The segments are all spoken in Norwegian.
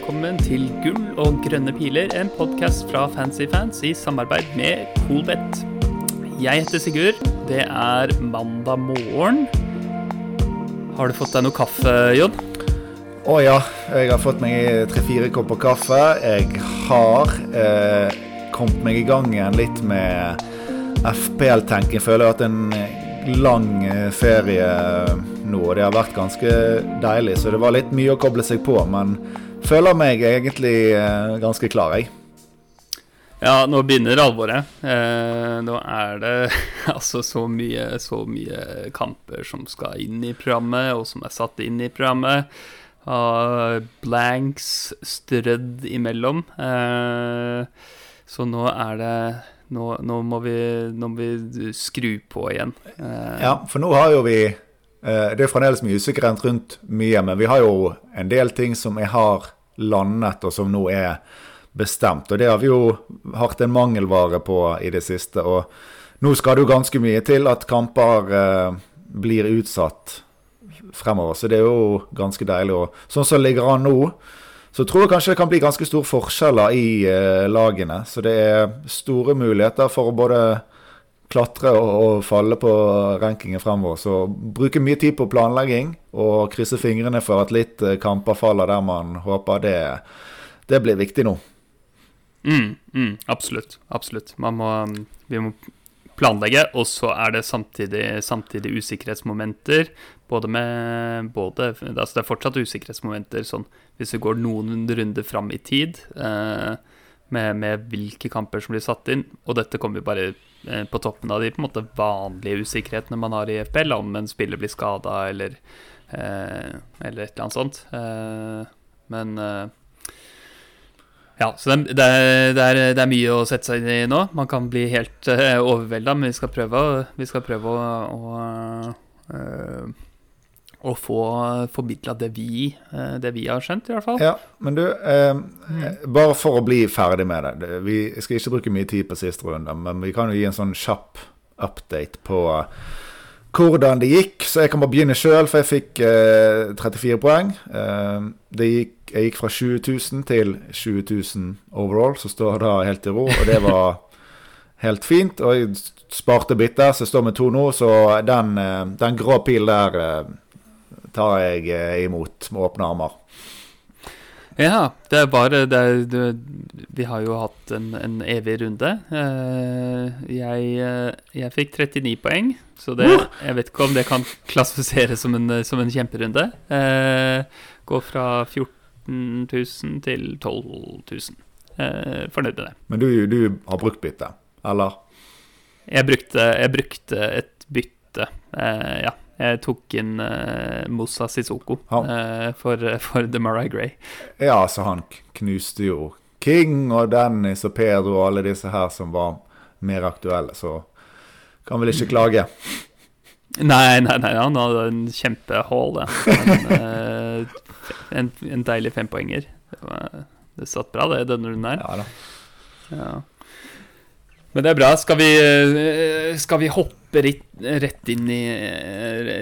velkommen til Gull og grønne piler, en podkast fra Fancyfans i samarbeid med Colbet. Jeg heter Sigurd. Det er mandag morgen. Har du fått deg noe kaffe, Jodd? Å ja, jeg har fått meg tre-fire kopper kaffe. Jeg har eh, kommet meg i gang igjen litt med FPL-tenking. Jeg føler hatt en lang eh, ferie nå, og det har vært ganske deilig. Så det var litt mye å koble seg på, men føler meg egentlig eh, ganske klar, jeg. Ja, nå begynner alvoret. Eh, nå er det altså så mye, så mye kamper som skal inn i programmet, og som er satt inn i programmet. Uh, blanks strødd imellom. Eh, så nå er det nå, nå, må vi, nå, må vi, skru på igjen. Eh. Ja, for nå har jo vi eh, Det er fremdeles mye usikkerhet rundt mye, men vi har jo en del ting som jeg har landet, og som nå er bestemt. Og det har vi jo hatt en mangelvare på i det siste. Og nå skal det jo ganske mye til at kamper eh, blir utsatt fremover. Så det er jo ganske deilig. Og sånn som ligger an nå, så tror jeg kanskje det kan bli ganske store forskjeller i eh, lagene. Så det er store muligheter for å både klatre og, og falle på rankingen fremover. Så bruke mye tid på planlegging og krysse fingrene for at litt eh, kamper faller der man håper. Det, det blir viktig nå. Mm, mm, absolutt. Absolutt. Må, vi må planlegge, og så er det samtidig, samtidig usikkerhetsmomenter. Både med både, altså Det er fortsatt usikkerhetsmomenter sånn hvis vi går noen runder fram i tid. Eh, med, med, hvilke kamper som blir satt inn. Og dette kommer vi bare på toppen av de på en måte vanlige usikkerhetene man har i FPL, om en spiller blir skada eller, eh, eller et eller annet sånt. Eh, men eh, ja, så det, det, er, det, er, det, er, mye å sette seg inn i nå. Man kan bli helt eh, overvelda, men vi skal prøve, vi skal prøve å, å, uh, å få formidla det, uh, det, vi har skjønt, i hvert fall. Ja, men du, eh, mm. bare for å bli ferdig med det. Vi skal ikke bruke mye tid på siste runde, men vi kan jo gi en sånn kjapp update på hvordan det gikk. Så jeg kan bare begynne sjøl, for jeg fikk 34 poeng. det gikk jeg gikk fra 20 000 til 20 000 overall, så står det helt i ro. Og det var helt fint. Og jeg sparte bitter, så jeg står med to nå. Så den, eh, den grå pilen der eh, tar jeg eh, imot med åpne armer. Ja, det er bare det er, det, Vi har jo hatt en, en evig runde. Jeg, jeg, fikk 39 poeng, så det, jeg vet ikke om det kan klassifiseres som en, som en kjemperunde. Går fra 14 000 til 12 000. Eh, fornøyd med det. Men du, du har brukt bytte, eller? Jeg brukte, jeg brukte et bytte, eh, ja. Jeg tok inn uh, Moussa Sissoko uh, for, for The Murray Gray. Ja, så han knuste jo King og Dennis og Pedro og alle disse her som var mer aktuelle, så kan vel ikke klage. Nei, nei, nei, han hadde en kjempehall, det. En, en, en, deilig fempoenger. Det, det satt bra, det, denne runden her. Ja, da. Ja. Men det er bra. Skal vi, skal vi hoppe rett inn, i,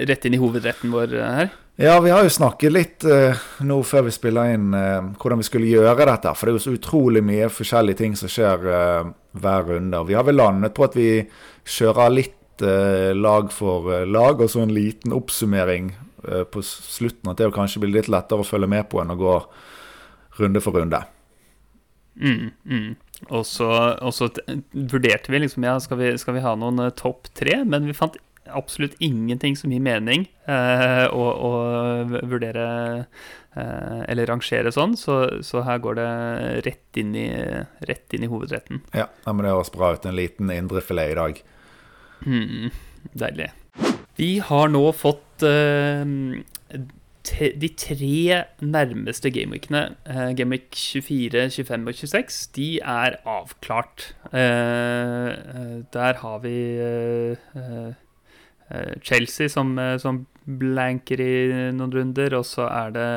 rett inn i hovedretten vår her? Ja, vi har jo snakket litt uh, nå før vi spiller inn uh, hvordan vi skulle gjøre dette. For det er jo så utrolig mye forskjellige ting som skjer uh, hver runde. Og vi har vel landet på at vi kjører litt eh, lag for eh, lag, og så en liten oppsummering eh, på slutten. At det kanskje blir litt lettere å følge med på enn å gå runde for runde. Mm, mm. Og så vurderte vi liksom ja, skal vi, skal vi ha noen uh, topp tre, men vi fant absolutt ingenting som gir mening uh, å, å, vurdere uh, eller rangere sånn. Så, så, her går det rett inn, i, rett inn i hovedretten. Ja, men det høres bra ut. En liten indrefilet i dag. Mm, deilig. Vi har nå fått uh, de tre nærmeste gameweekene, uh, gameweek 24, 25 og 26, de er avklart. Uh, der har vi Chelsea som, som, blanker i noen runder, og så er det,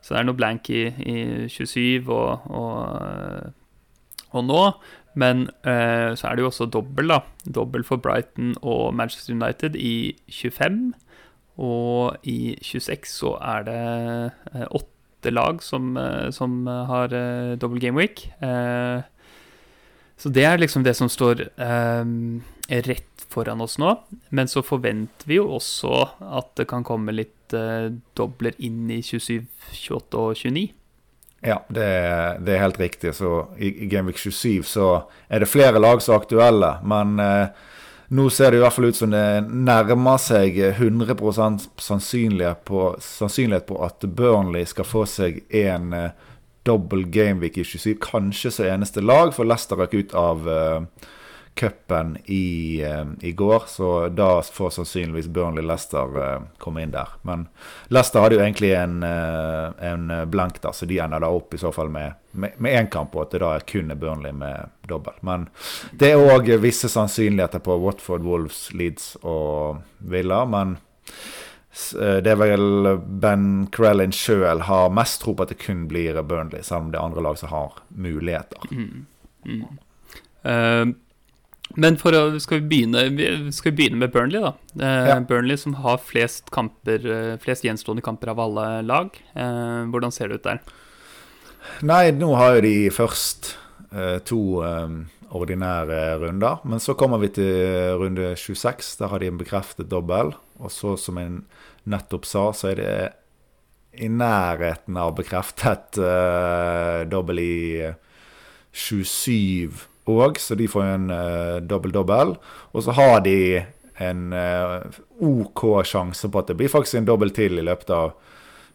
så er noe blank i, i 27 og, og, og nå. Men eh, så er det jo også dobbel, da. Dobbel for Brighton og Manchester United i 25. Og i 26 så er det eh, åtte lag som, eh, som har uh, double game week. Så det er liksom det som står rett foran oss nå. Men så forventer vi jo også at det kan komme litt dobler inn i 27, 28 og 29. Ja, det, det, er helt riktig. Så i, i Gameweek 27 så er det flere lag som er aktuelle. Men uh, nå ser det i hvert fall ut som det nærmer seg 100 sannsynlighet på, sannsynlighet på at Burnley skal få seg en uh, dobbel gameweek i 27. Kanskje som eneste lag, for Leicester røk ut av uh, cupen i, uh, i, går. Så da får sannsynligvis Burnley-Leicester uh, komme inn der. Men Leicester hadde jo egentlig en, uh, en blank, da, så de ender da opp i så fall med én kamp, og at det da kun er Burnley med dobbel. Men det er òg visse sannsynligheter på Watford, Wolves, Leeds og Villa. men Eh, det er vel Ben Crellin sjøl har mest tro på at det kun blir Burnley, selv om det er andre lag som har muligheter. Mm. Mm. Uh, men å, skal vi, begynne, skal vi begynne med Burnley, da. Uh, ja. Burnley som har flest, kamper, flest gjenstående kamper av alle lag. Uh, hvordan ser det ut der? Nei, nå har jo de først to um, ordinære runder. Men så kommer vi til runde 26. Der har de en bekreftet dobbel. Og så, som jeg nettopp sa, så er det i nærheten av bekreftet uh, dobbel i 27 òg, så de får en uh, dobbel-dobbel. Og så har de en uh, OK sjanse på at det blir faktisk en dobbel til i løpet av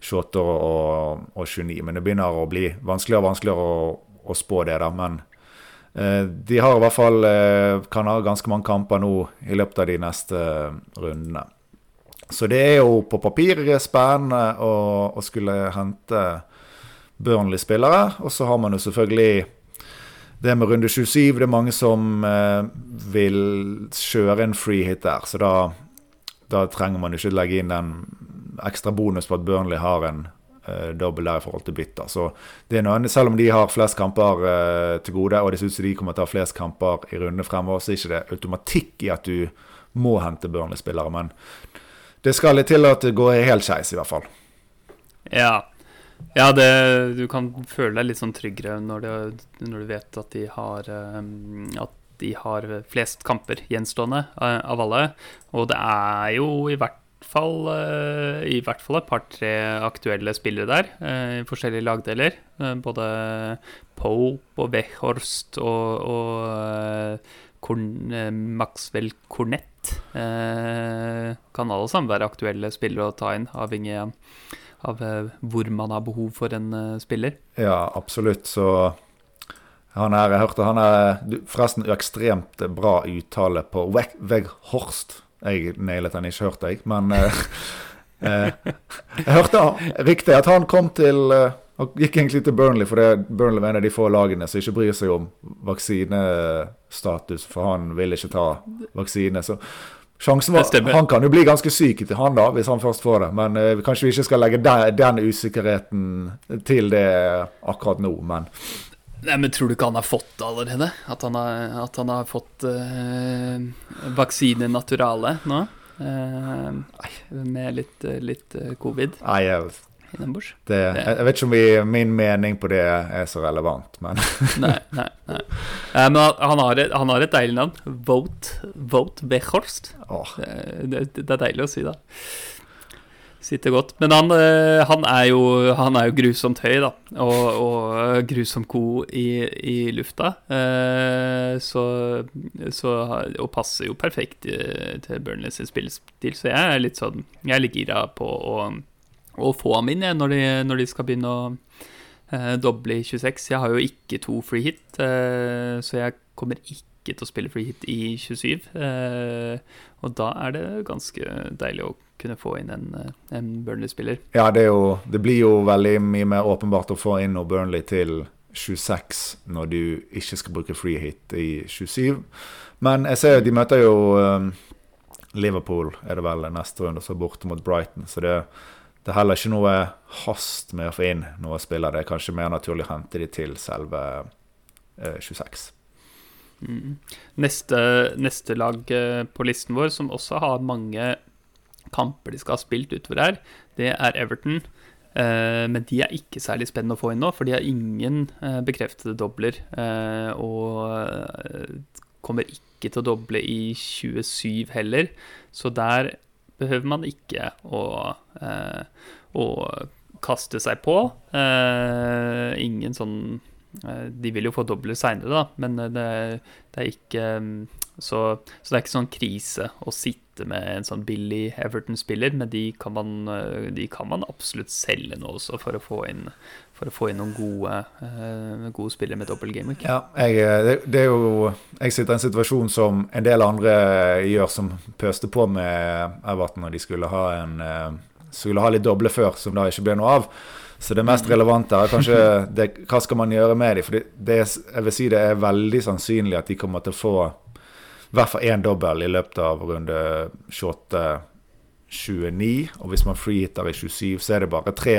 28 og, og 29. Men det begynner å bli vanskeligere og vanskeligere å, å spå det, da. Men uh, de har i hvert fall kan ha ganske mange kamper nå i løpet av de neste rundene. Så det er jo på papiret spennende å, å skulle hente Burnley-spillere. Og så har man jo selvfølgelig det med runde 27. Det er mange som eh, vil kjøre en free hit der. Så da, da trenger man ikke legge inn den ekstra bonus på at Burnley har en eh, dobbel der i forhold til bytter. Så det er noe, selv om de har flest kamper eh, til gode, og det ser ut som de kommer til å ha flest kamper i runde fremover, så er det ikke automatikk i at du må hente Burnley-spillere. Men det skal litt til at det går helt skeis, i hvert fall. Ja. Ja, det, du kan føle deg litt sånn tryggere når du, når du vet at de har um, At de har flest kamper gjenstående uh, av alle. Og det er jo i hvert fall uh, I hvert fall et par-tre aktuelle spillere der uh, i forskjellige lagdeler. både Pope og Wechhorst og, og Maxwell Cornett Eh, kan alle sammen være aktuelle spillere å ta inn, avhengig av, eh, hvor man har behov for en eh, spiller. Ja, absolutt. Så han er, jeg hørte han er forresten ekstremt bra uttale på Veghorst. Jeg nailet den ikke, hørte jeg. Men eh, jeg hørte riktig at han kom til han gikk egentlig til Burnley, for det Burnley er en av de få lagene som ikke bryr seg om vaksinestatus, for han vil ikke ta vaksine. Så sjansen var Han kan jo bli ganske syk til han da, hvis han først får det. Men eh, kanskje vi ikke skal legge den, den usikkerheten til det akkurat nå, men Nei, men Tror du ikke han har fått det allerede? At han har, at han har fått uh, vaksine naturale nå? Uh, med litt, litt covid? Nei, jeg det, Jeg vet ikke om vi, min mening på det er så relevant, men Nei, nei, nei. Eh, men han har, et, han har, et, deilig navn. Vote, Vote Bechorst. Oh. Det, det, er deilig å si, da. Sitter godt. Men han, eh, han, er, jo, han er jo grusomt høy, da. Og, og grusomt god i, i lufta. Eh, så, så, Og passer jo perfekt til Burnley sin spillestil, så jeg er litt sånn Jeg er litt gira på å å få ham inn når de, når de skal begynne å eh, doble i 26. Jeg har jo ikke to free hit, eh, så jeg kommer ikke til å spille free hit i 27. Eh, og da er det ganske deilig å kunne få inn en, en Burnley-spiller. Ja, det, jo, det, blir jo veldig mye mer åpenbart å få inn noe Burnley til 26 når du ikke skal bruke free hit i 27. Men jeg ser jo de møter jo um, Liverpool, er det vel, neste runde, så borte mot Brighton. Så det det er heller ikke noe hast med å få inn noen spillere. Det er kanskje mer naturlig å hente de til selve eh, 26. Mm. Neste, neste, lag eh, på listen vår, som også har mange kamper de skal ha spilt utover her, det er Everton. Eh, men de er ikke særlig spennende å få inn nå, for de har ingen eh, bekreftede dobler. Eh, og kommer ikke til å doble i 27 heller, så der behøver man ikke å, å kaste seg på. ingen sånn De vil jo få dobler seinere, da, men det, det er ikke så, så, det er ikke sånn krise å sitte med en sånn billig Everton-spiller, men de kan, man, eh, de kan, man, absolutt selge nå også for å få inn, å få inn noen gode, uh, gode spillere med dobbel gameweek. Ja, jeg, det, det, er jo Jeg sitter i en situasjon som en del andre gjør, som pøste på med Everton når de skulle ha, en, skulle ha litt doble før, som da ikke ble noe av. Så det mest relevante er kanskje det, hva skal man gjøre med dem. For det, jeg vil si det er veldig sannsynlig at de kommer til å få i hvert fall én dobbel i løpet av runde 28-29. Og hvis man freehitter i 27, så er det bare tre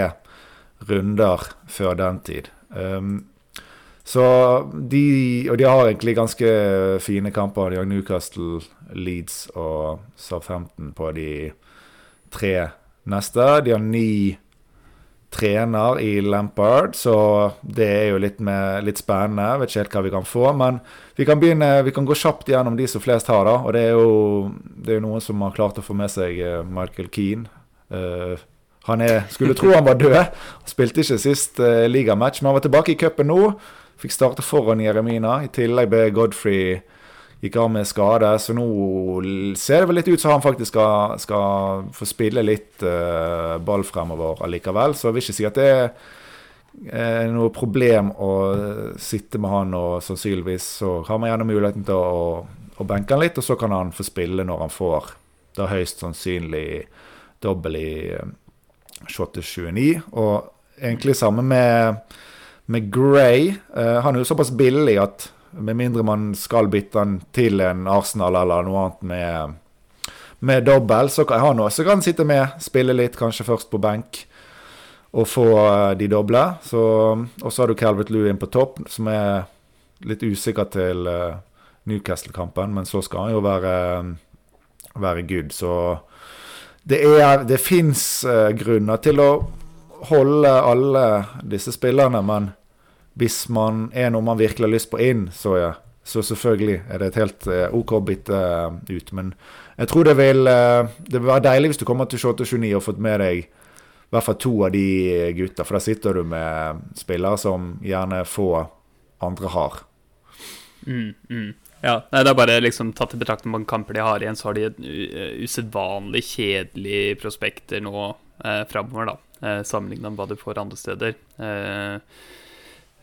runder før den tid. Um, så de Og de har egentlig ganske fine kamper. De har Newcastle, Leeds og Southampton på de tre neste. De har ni trener i Lampard, så det er jo litt, med, litt spennende. Vet ikke helt hva vi kan få. Men vi kan, begynne, vi kan gå kjapt gjennom de som flest har, da. Og det er jo det er noen som har klart å få med seg eh, Michael Keane. Uh, han er, skulle tro han var død. Han spilte ikke sist uh, ligamatch, men han var tilbake i cupen nå. Fikk starte foran Jeremina. I tillegg ble Godfrey gikk av med skade. Så nå ser det vel litt ut som han faktisk skal, skal få spille litt uh, ball fremover allikevel. Så jeg vil ikke si at det er uh, noe problem å sitte med han, og sannsynligvis så har man gjerne muligheten til å, å benke han litt, og så kan han få spille når han får da høyst sannsynlig dobbel i shot til 29. Og egentlig samme med, med Gray. Uh, han er jo såpass billig at med mindre man skal bytte den til en Arsenal eller noe annet med, med dobbel, så kan han også kan sitte med, spille litt, kanskje først på benk, og få eh, de doble. Og så har du Calvert Lewin på topp, som er litt usikker til uh, Newcastle-kampen, men så skal han jo være, være good. Så det, er, det fins grunner til å holde alle disse spillerne, men hvis man er noe man virkelig har lyst på inn, så, ja, så selvfølgelig er det et helt uh, OK bitte uh, ut. Men jeg tror det vil, uh, det vil være deilig hvis du kommer til 28-29 og fått med deg i hvert fall to av de gutta. For da sitter du med spillere som gjerne få andre har. Mm, mm. Ja, nei, det er bare liksom tatt i betraktning mange kamper de har igjen, så har de et usedvanlig kjedelig prospekter nå eh, framover, da. Eh, Sammenligna med hva du får andre steder. Eh, Eh,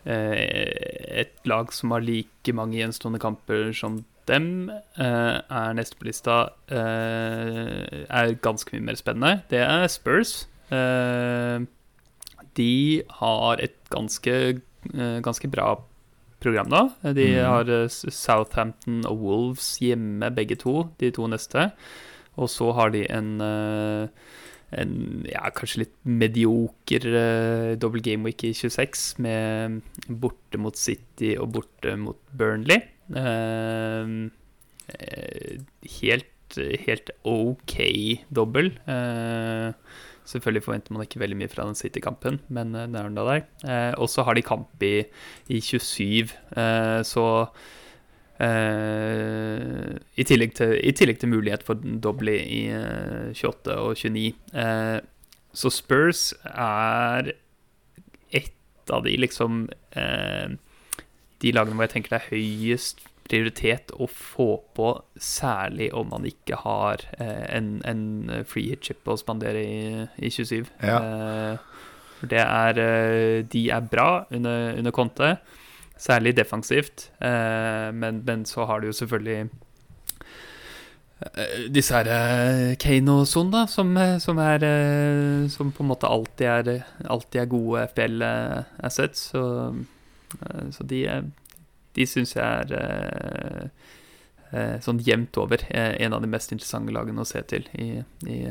et lag som har like mange gjenstående kamper som dem, eh, er neste på lista eh, er ganske mye mer spennende. Det er Spurs. De har et ganske, ganske bra program nå. De mm. har Southampton og Wolves hjemme, begge to, de to neste. Og så har de en en ja, kanskje litt medioker uh, double game week i 26, med borte mot City og borte mot Burnley. Uh, helt, helt OK dobbel. Uh, selvfølgelig forventer man ikke veldig mye fra den City-kampen, men det er den da der. og så har de kamp i, i 27, så Uh, i, tillegg til, i, tillegg til, mulighet for doble i uh, 28 og 29. Uh, så Spurs er ett av de liksom eh, De lagene hvor jeg tenker det er høyest prioritet å få på, særlig om man ikke har en, en free hit chip å spandere i, i 27. Ja. det er De er bra under, under Conte. Særlig defensivt. Eh, men, men, så har du jo selvfølgelig eh, disse her eh, Kane og Son, da, som, som, er Som på en måte alltid er, alltid er gode FPL-assets. Så, så, de, de syns jeg er sånn jevnt over en av de mest interessante lagene å se til i, i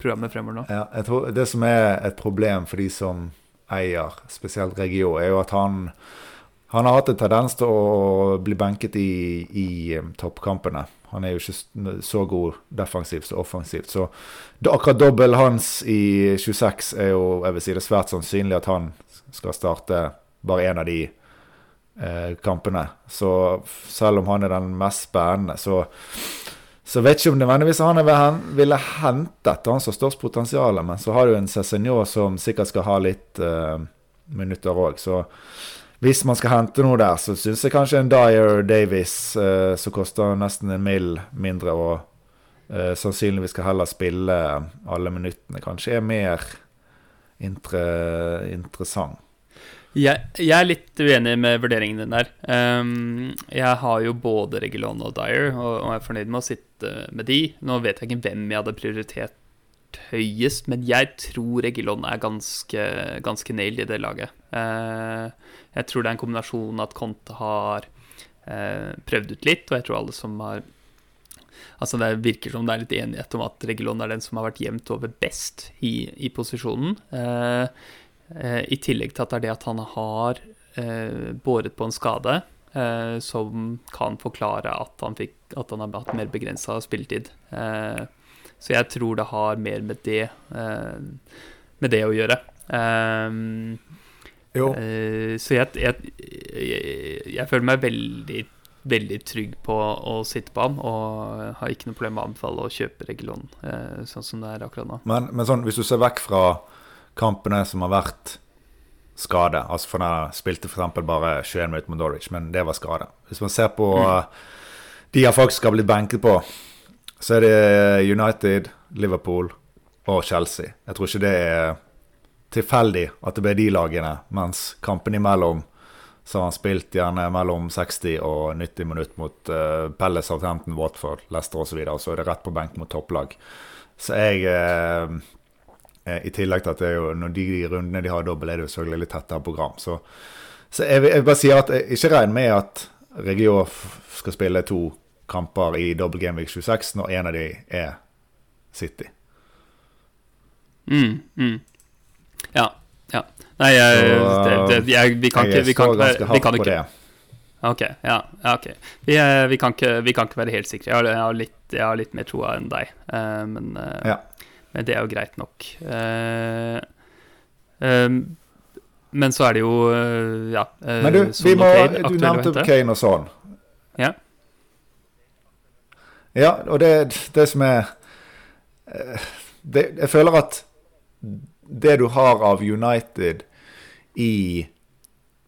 programmet fremover nå. Ja, jeg tror Det som er et problem for de som eier, spesielt Regio, er jo at han han har hatt en tendens til å bli benket i, i um, toppkampene. Han er jo ikke så god defensivt som offensivt. Så akkurat dobbel hans i 26 er jo jeg vil si det er svært sannsynlig at han skal starte bare én av de eh, kampene. Så selv om han er den mest spennende, så, så vet ikke om nødvendigvis han ville hentet han som størst potensial. Men så har du en Cézinho som sikkert skal ha litt eh, minutter òg. Så hvis man skal hente noe der, så syns jeg kanskje en Dyer Davies eh, som koster nesten en mill mindre, og eh, sannsynligvis skal heller spille alle minuttene, kanskje er mer inter interessant. Jeg, jeg, er litt uenig med vurderingen din der. Um, jeg har jo både Regulon og Dyer, og, og er fornøyd med å sitte med de. Nå vet jeg ikke hvem jeg hadde prioritert høyest, men jeg tror Egilon er ganske, ganske nailed i det laget. Eh, jeg tror det er en kombinasjon at Conte har eh, prøvd ut litt, og jeg tror alle som har Altså Det virker som det er litt enighet om at Regilon er den som har vært jevnt over best i, i posisjonen. Eh, eh, I tillegg til at det er det at han har eh, båret på en skade eh, som kan forklare at han, fikk, at han har hatt mer begrensa spilletid. Eh, så jeg tror det har mer med det, eh, med det å gjøre. Um, uh, så jeg, jeg, jeg, jeg, føler meg veldig, veldig trygg på å sitte på ham, og har ikke noe problem med å anbefale å kjøpe Regulon uh, sånn som det er akkurat nå. Men, men sånn, hvis du ser vekk fra kampene som har vært skade, altså for den spilte f.eks. bare 21 minutter mot Norwich, men det var skade. Hvis man ser på mm. de jeg faktisk har blitt benket på så er det United, Liverpool og Chelsea. Jeg tror ikke det er tilfeldig at det ble de lagene, mens kampen imellom så har han spilt gjerne mellom 60 og 90 minutter mot uh, Palace, Southampton, Watford, Leicester osv. Så og så er det rett på benk mot topplag. Så jeg uh, I tillegg til at det er jo, når de, de rundene de har dobbel, er det jo selvfølgelig litt tettere program. Så, så jeg, jeg, bare sier at jeg ikke regner med at Regio skal spille to kamper i Double Game Week 26 når en av de er City. Mm, mm. Ja. Ja. Nei, jeg, det, det, jeg, vi kan ikke kan ikke, vi kan ikke. Ok, ja, ja ok. Vi, vi, kan ikke, vi, kan ikke, være helt sikre. Jeg har, jeg har, litt, jeg har litt, mer troa enn deg, uh, men, uh, ja. men, det er jo greit nok. Uh, um, men så er det jo ja Men du, vi må, du nevnte Kane og sånn. Ja. Ja, og det, det som er eh, det, Jeg føler at det du har av United i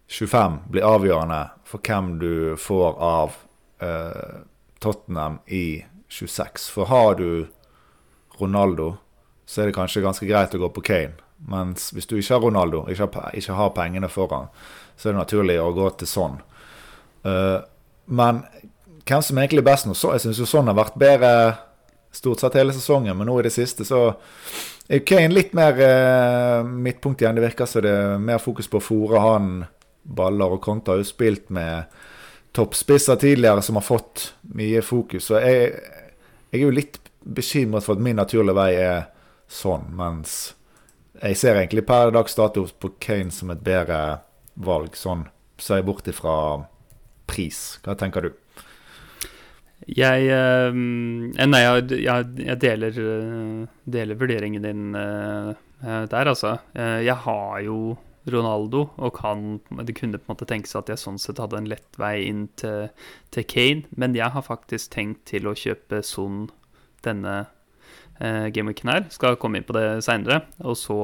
25, blir avgjørende for hvem du får av eh, Tottenham i 26. For har du Ronaldo, så er det kanskje ganske greit å gå på Kane. Mens hvis du ikke har Ronaldo, ikke har, ikke har pengene foran, så er det naturlig å gå til sånn. Uh, men hvem som egentlig er best nå. Så, jeg syns jo sånn har vært bedre stort sett hele sesongen, men nå i det siste så er Kane litt mer eh, midtpunkt igjen. Det virker som det er mer fokus på å fòre han baller, og Konta har jo spilt med toppspisser tidligere som har fått mye fokus. Så jeg, jeg er jo litt bekymret for at min naturlige vei er sånn, mens jeg ser egentlig per dags dato på Kane som et bedre valg. Sånn ser jeg bort ifra pris. Hva tenker du? Jeg uh, Nei, jeg, jeg deler, uh, deler, vurderingen din uh, der, altså. jeg har jo Ronaldo, og kan Det kunne på en måte tenkes at jeg sånn sett hadde en lett vei inn til, til Kane, men jeg har faktisk tenkt til å kjøpe Son denne uh, gameweeken her. Skal komme inn på det seinere. Og så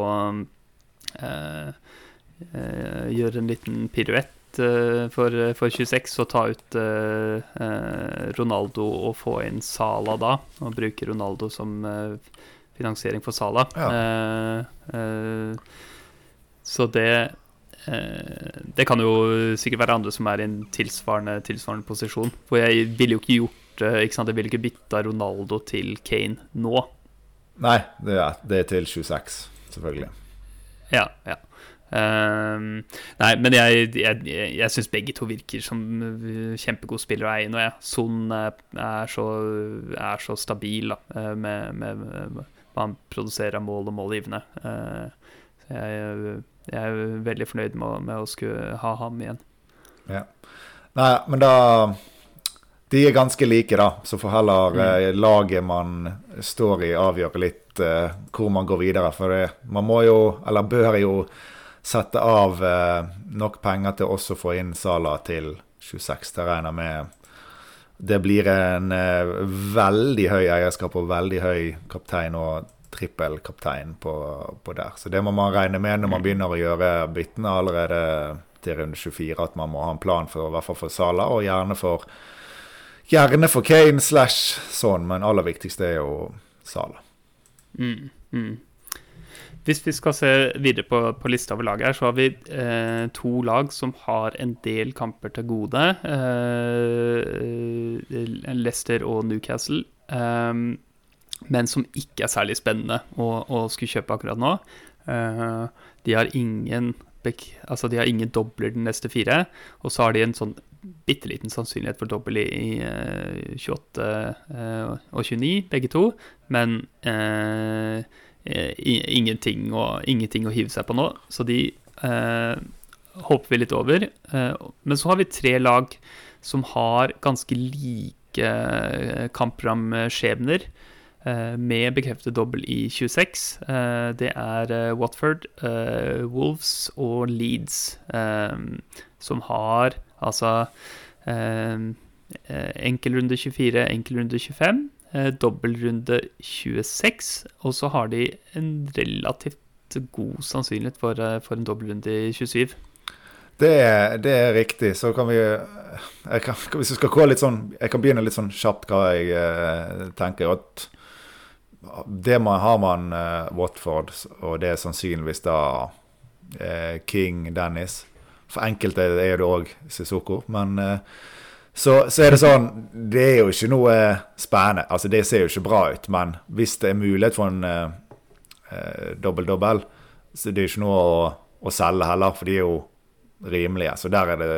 gjøre en liten piruett Eh, for, for 26 å ta ut uh, Ronaldo og få inn Sala da, og bruke Ronaldo som finansiering for Sala. Ja. Så det Det kan jo sikkert være andre som er i en tilsvarende, tilsvarende posisjon. For jeg ville jo ikke gjort ikke sant? Jeg ville ikke bytta Ronaldo til Kane nå. Nei, det er, det er til 26, selvfølgelig. Ja, ja. Uh, nei, men jeg, jeg, jeg syns begge to virker som kjempegode spillere å eie nå. Ja. Son er, så, er så stabil da, eh, med, med, med, hva han produserer av mål og målgivende. Uh, jeg, jeg, er veldig fornøyd med, med, å skulle ha ham igjen. Ja. Nei, men da de er ganske like, da. Så får heller mm. laget man står i, avgjøre litt uh, hvor man går videre. For det, man må jo, eller bør jo, sette av uh, nok penger til også å få inn Sala til 26. Det regner med det blir en uh, veldig høy eierskap og veldig høy kaptein og trippelkaptein på, på der. Så det må man regne med når man mm. begynner å gjøre byttene allerede til runde 24, at man må ha en plan for i hvert fall for Sala, og gjerne for Gjerne for Kane slash sånn, men aller viktigste er jo Sala. Mm, mm. Hvis vi skal se videre på, på lista over laget her, så har vi eh, to lag som har en del kamper til gode. Eh, Leicester og Newcastle. Eh, men som ikke er særlig spennende å, å skulle kjøpe akkurat nå. Eh, de har ingen altså de har ingen dobler den neste fire, og så har de en sånn bitte liten sannsynlighet for dobbel i, i uh, 28 uh, og 29, begge to. Men uh, ingenting, å, ingenting, å, hive seg på nå, så de eh, hopper vi litt over. men så har vi tre lag som har ganske like kampramskjebner. Med bekreftet dobbel i 26. Det er Watford, Wolves og Leeds som har Altså enkel runde enkelrunde 24, enkelrunde 25, eh, dobbeltrunde 26, og så har de en relativt god sannsynlighet for, eh, for en dobbeltrunde i 27. Det er, det er, riktig. Så kan vi kan, Hvis vi skal gå litt sånn Jeg kan begynne litt sånn kjapt hva jeg eh, tenker. at det man har man eh, Watford, og det er sannsynligvis da eh, King Dennis. For enkelte er det òg Sissoko. Men eh, så, så, er det sånn Det er jo ikke noe spennende. Altså, det ser jo ikke bra ut. Men hvis det er mulighet for en eh, dobbel-dobbel, så det er ikke noe å, å, selge heller, for de er jo rimelige. Så der er det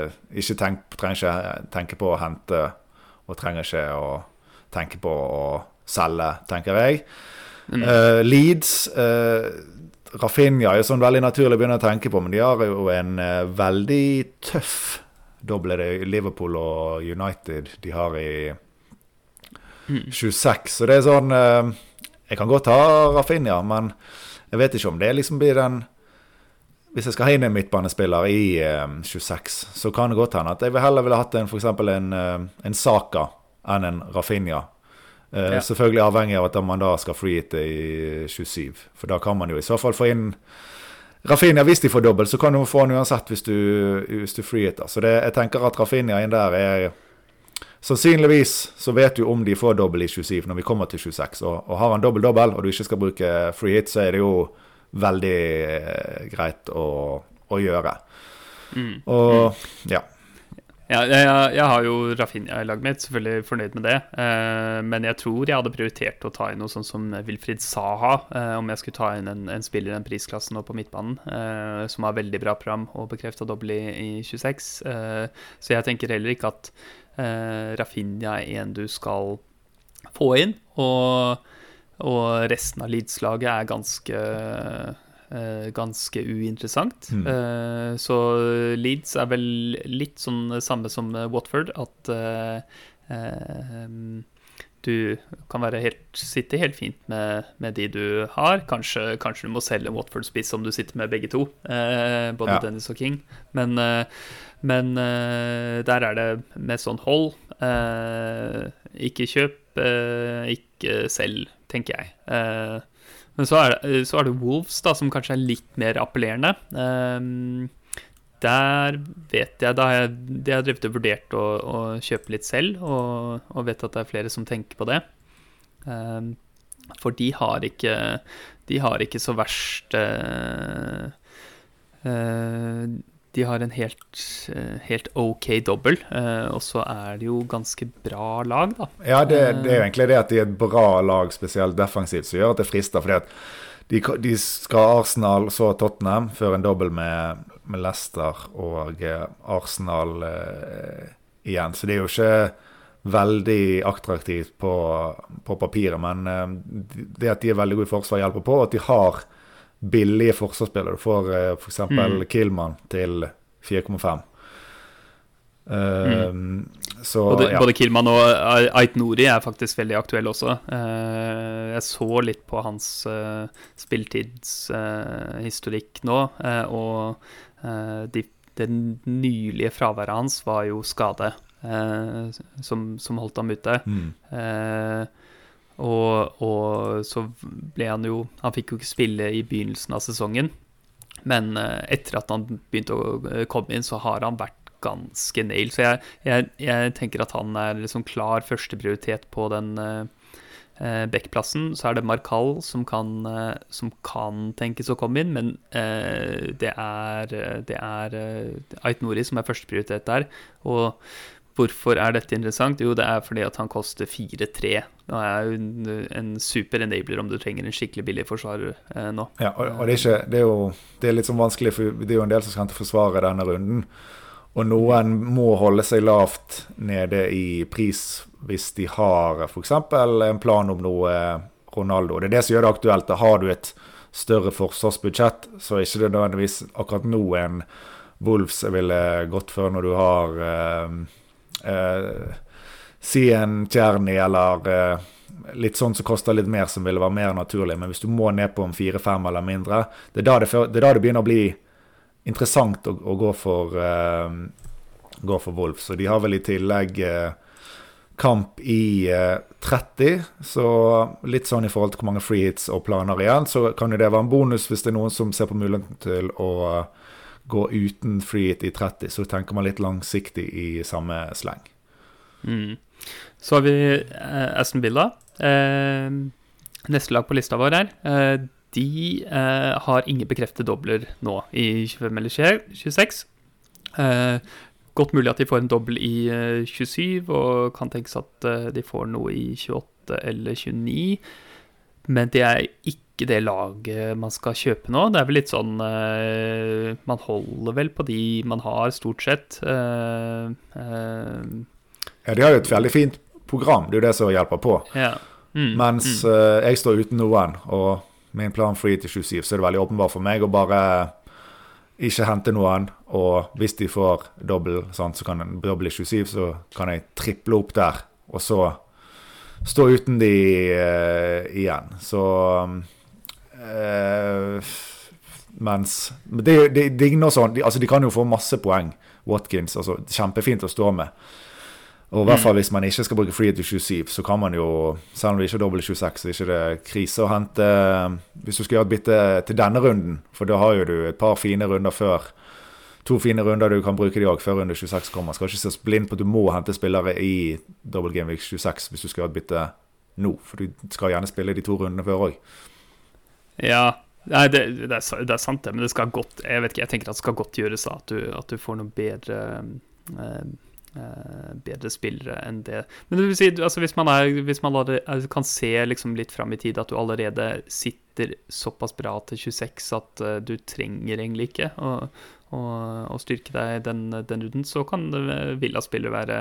Ikke tenk, trenger ikke tenke på å hente, og trenger ikke å tenke på å selge, tenker jeg. Mm. Uh, Leeds uh, Rafinha er sånn veldig naturlig å begynne å tenke på, men de har jo en uh, veldig tøff doble. Det Liverpool og United de har i 26. Så det er sånn uh, Jeg kan godt ha Rafinha, men jeg vet ikke om det liksom blir den Hvis jeg skal ha inn en midtbanespiller i uh, 26, så kan det godt hende at jeg heller ville hatt en f.eks. En, uh, en Saka enn en Rafinha. Ja. Selvfølgelig avhengig av at man da skal freehitte i 27. For da kan man jo i så fall få inn Rafinha hvis de får dobbel, så kan du få han uansett hvis du, hvis du freehitter. Så det, jeg tenker at Rafinha inn der er Sannsynligvis så vet du om de får dobbel i 27 når vi kommer til 26. Og, og har han dobbel-dobbel, og du ikke skal bruke free hit, så er det jo veldig eh, greit å, å gjøre. Mm. Og ja. Ja, jeg, jeg, har jo Rafinha i laget mitt, selvfølgelig fornøyd med det. Eh, men jeg tror jeg hadde prioritert å ta inn noe sånn som Wilfried Saha, eh, om jeg skulle ta inn en, en spiller i den prisklassen nå på midtbanen, eh, som har veldig bra program og bekrefta dobbel i, i 26. Eh, så jeg tenker heller ikke at eh, Rafinha er en du skal få inn. Og, og resten av Leeds-laget er ganske ganske uinteressant. Mm. Uh, så Leeds er vel litt sånn samme som Watford, at du kan helt, sitte helt fint med, med, de du har. Kanskje, kanskje du må selge Watford-spiss om du sitter med begge to, både ja. Dennis og King. Men, men der er det med sånn hold. ikke kjøp, ikke selg, tenker jeg. Men så er, det, så er det Wolves, da, som kanskje er litt mer appellerende. Um, der vet jeg Da jeg, de har drevet og vurdert å, å, kjøpe litt selv, og, og, vet at det er flere som tenker på det. Um, for de har ikke De har ikke så verst uh, uh, de har en helt, eh, helt OK dobbel, eh, og så er det jo ganske bra lag, da. Ja, det, det, er jo egentlig det at de er et bra lag, spesielt defensivt, som gjør at det frister. fordi at de, de skal Arsenal, så Tottenham, før en dobbel med, med, Leicester og eh, Arsenal eh, igjen. Så det er jo ikke veldig attraktivt på, på papiret, men eh, det at de er veldig gode i forsvar, hjelper på. Og at de har billige forsvarsspillere. Du får uh, f.eks. Mm. Killman til 4,5. Uh, mm. Så, både, ja. både Kilman og Ait Nori er faktisk veldig aktuelle også. Eh, jeg så litt på hans uh, spilltidshistorikk nå, eh, og eh, de, det nylige fraværet hans var jo skade, eh, som, som, holdt ham ute. Mm. Eh, og, og, så ble han jo Han fikk jo ikke spille i begynnelsen av sesongen, men etter at han begynte å komme inn, så har han vært ganske nail. Så jeg, jeg, jeg tenker at han er liksom klar førsteprioritet på den eh, backplassen. Så er det Markal som kan, som kan tenkes å komme inn, men eh, det er, det er Ait Nori som er førsteprioritet der. Og Hvorfor er dette interessant? Jo, det er fordi at han koster 4-3. Og er jo en, super enabler om du trenger en skikkelig billig forsvarer eh, nå. Ja, og, og det, er ikke, det, er jo det er litt sånn vanskelig, for det er jo en del som skal til forsvare denne runden. Og noen må holde seg lavt nede i pris hvis de har f.eks. en plan om noe Ronaldo. Det er det som gjør det aktuelt. Da har du et større forsvarsbudsjett, så er ikke det nødvendigvis akkurat nå en Wolves jeg ville gått for når du har eh, eh, Si en Tjerni eller eh, litt sånn som koster litt mer, som ville være mer naturlig. Men hvis du må ned på en fire-fem eller mindre, det er da det, det, er da det begynner å bli interessant å, å gå for eh, gå for Wolf. Så de har vel i tillegg uh, kamp i uh, eh, 30, så litt sånn i forhold til hvor mange free hits og planer igjen, så kan jo det være en bonus hvis det er noen som ser på muligheten til å gå uten free hit i 30. Så tenker man litt langsiktig i samme sleng. Mm. Så har vi Aston Villa. neste lag på lista vår her de eh, har ingen bekreftede dobler nå i 25 eller 26. Eh, godt mulig at de får en dobbel i eh, 27, og kan tenkes at eh, de får noe i 28 eller 29. Men det er ikke det laget man skal kjøpe nå. Det er vel litt sånn eh, Man holder vel på de man har, stort sett. Eh, ja, de har jo et veldig fint program, det er jo det som hjelper på. Ja. Mm, Mens mm. jeg står uten noen. og min plan free til 27, så er det veldig åpenbart for meg å bare ikke hente noen. Og hvis de får dobbel, så kan en dobbel i 27, så kan jeg triple opp der. Og så stå uten de uh, igjen. Så uh, Mens det, det digner sånn de, altså de kan jo få masse poeng, Watkins. altså Kjempefint å stå med. Og i hvert fall mm. hvis man ikke skal bruke free til 27, så kan man jo, selv om det ikke er dobbel 26, så er det ikke krise å hente Hvis du skal gjøre et bytte til denne runden, for da har jo du et par fine runder før. To fine runder du kan bruke de òg før runde 26 kommer. Skal ikke se blind på at du må hente spillere i double game week 26 hvis du skal gjøre et bytte nå, for du skal gjerne spille de to rundene før òg. Ja, Nei, det, det, er, det, er, sant, det, men det skal godt Jeg vet ikke, jeg tenker at det skal godt gjøres at du, at du får noe bedre eh, Uh, bedre spillere enn det. Men det vil si, altså hvis man, er, hvis man allerede, kan se liksom litt fram i tid at du allerede sitter såpass bra til 26 at uh, du trenger egentlig ikke å, å, å styrke deg den, den runden, så kan Villa-spillere være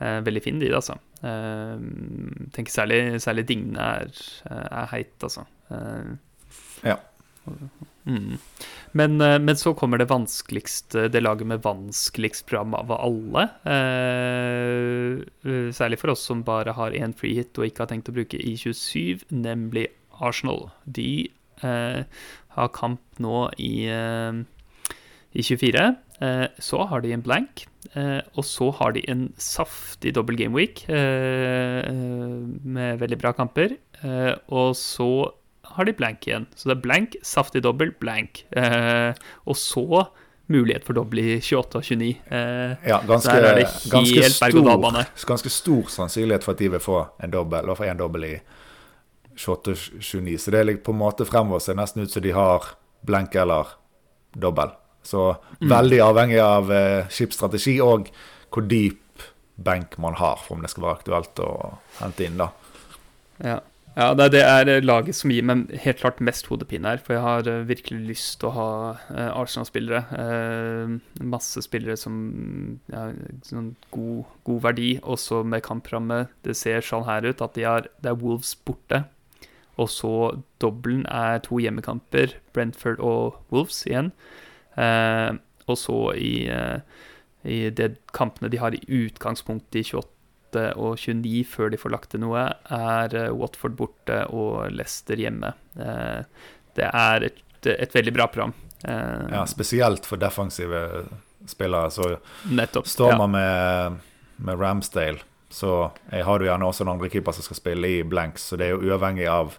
uh, veldig fine, de, altså. tenker særlig, særlig Digne er, er heit, altså. Ja. Mm. Men, eh, men, så kommer det vanskeligste, det laget med vanskeligst program av alle. Eh, eh, særlig for oss som bare har én free hit og ikke har tenkt å bruke i 27, nemlig Arsenal. De eh, har kamp nå i, eh, i 24. Eh, så har de en blank. og så har de en saftig double game week med veldig bra kamper. og så har de blank igjen. Så det er blank, saftig dobbel, blank. Eh, og så mulighet for dobbel i 28 og 29. Eh, ja, ganske, ganske, stor, ganske, stor, sannsynlighet for at de vil få en dobbel, og få en dobbel i 28 og 29. Så det er på en måte fremover ser nesten ut som de har blank eller dobbel. Så mm. veldig avhengig av eh, skipsstrategi og hvor dyp benk man har, for om det skal være aktuelt å hente inn, da. Ja. Ja, det er laget som gir meg helt klart mest hodepine her. For jeg har eh, virkelig lyst til å ha uh, Arsenal-spillere. Masse spillere som har ja, sånn god, god, verdi, også med kampramme. Det ser sånn her ut at de har, det er Wolves borte. Og så dobbelen er to hjemmekamper, Brentford og Wolves igjen. Og så i i de kampene de har i utgangspunktet i 28 og 29 før de får lagt til noe, er Watford borte og Leicester hjemme. Det er et, et veldig bra program. Ja, spesielt for defensive spillere. Så Nettopp, står man ja. med, med Ramsdale, så har du gjerne også en andre keeper som skal spille i blanks, så det er jo uavhengig av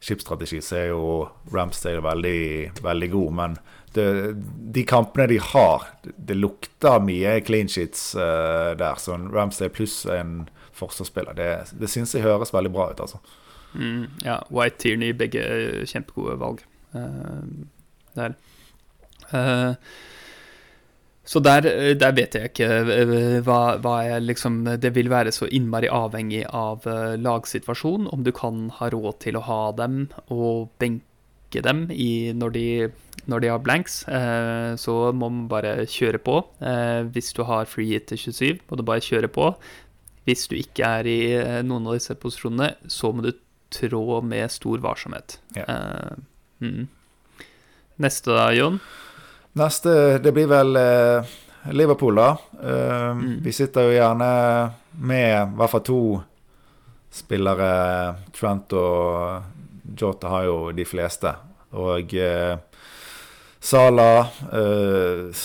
skipsstrategi, så er jo Ramsdale veldig, veldig god. Men de kampene de har, det, lukter mye clean sheets uh, der. Så en Ramsdale pluss en forsvarsspiller, det, det syns jeg høres veldig bra ut, altså. Mm, ja, White Tierney, begge kjempegode valg uh, der. Uh, så der, der, vet jeg ikke hva, hva jeg liksom Det vil være så innmari avhengig av lagsituasjonen, om du kan ha råd til å ha dem og benke dem i, når, de, når, de, har blanks. Eh, så må man bare kjøre på. Eh, hvis du har free hit til 27, må du bare kjøre på. Hvis du ikke er i noen av disse posisjonene, så må du trå med stor varsomhet. Ja. Eh, mm. Neste da, Jon? Neste, det blir vel eh, Liverpool, da. Eh, mm. Vi sitter jo gjerne med i hvert fall to spillere. Trent og Jota har jo de fleste. Og eh, Sala eh,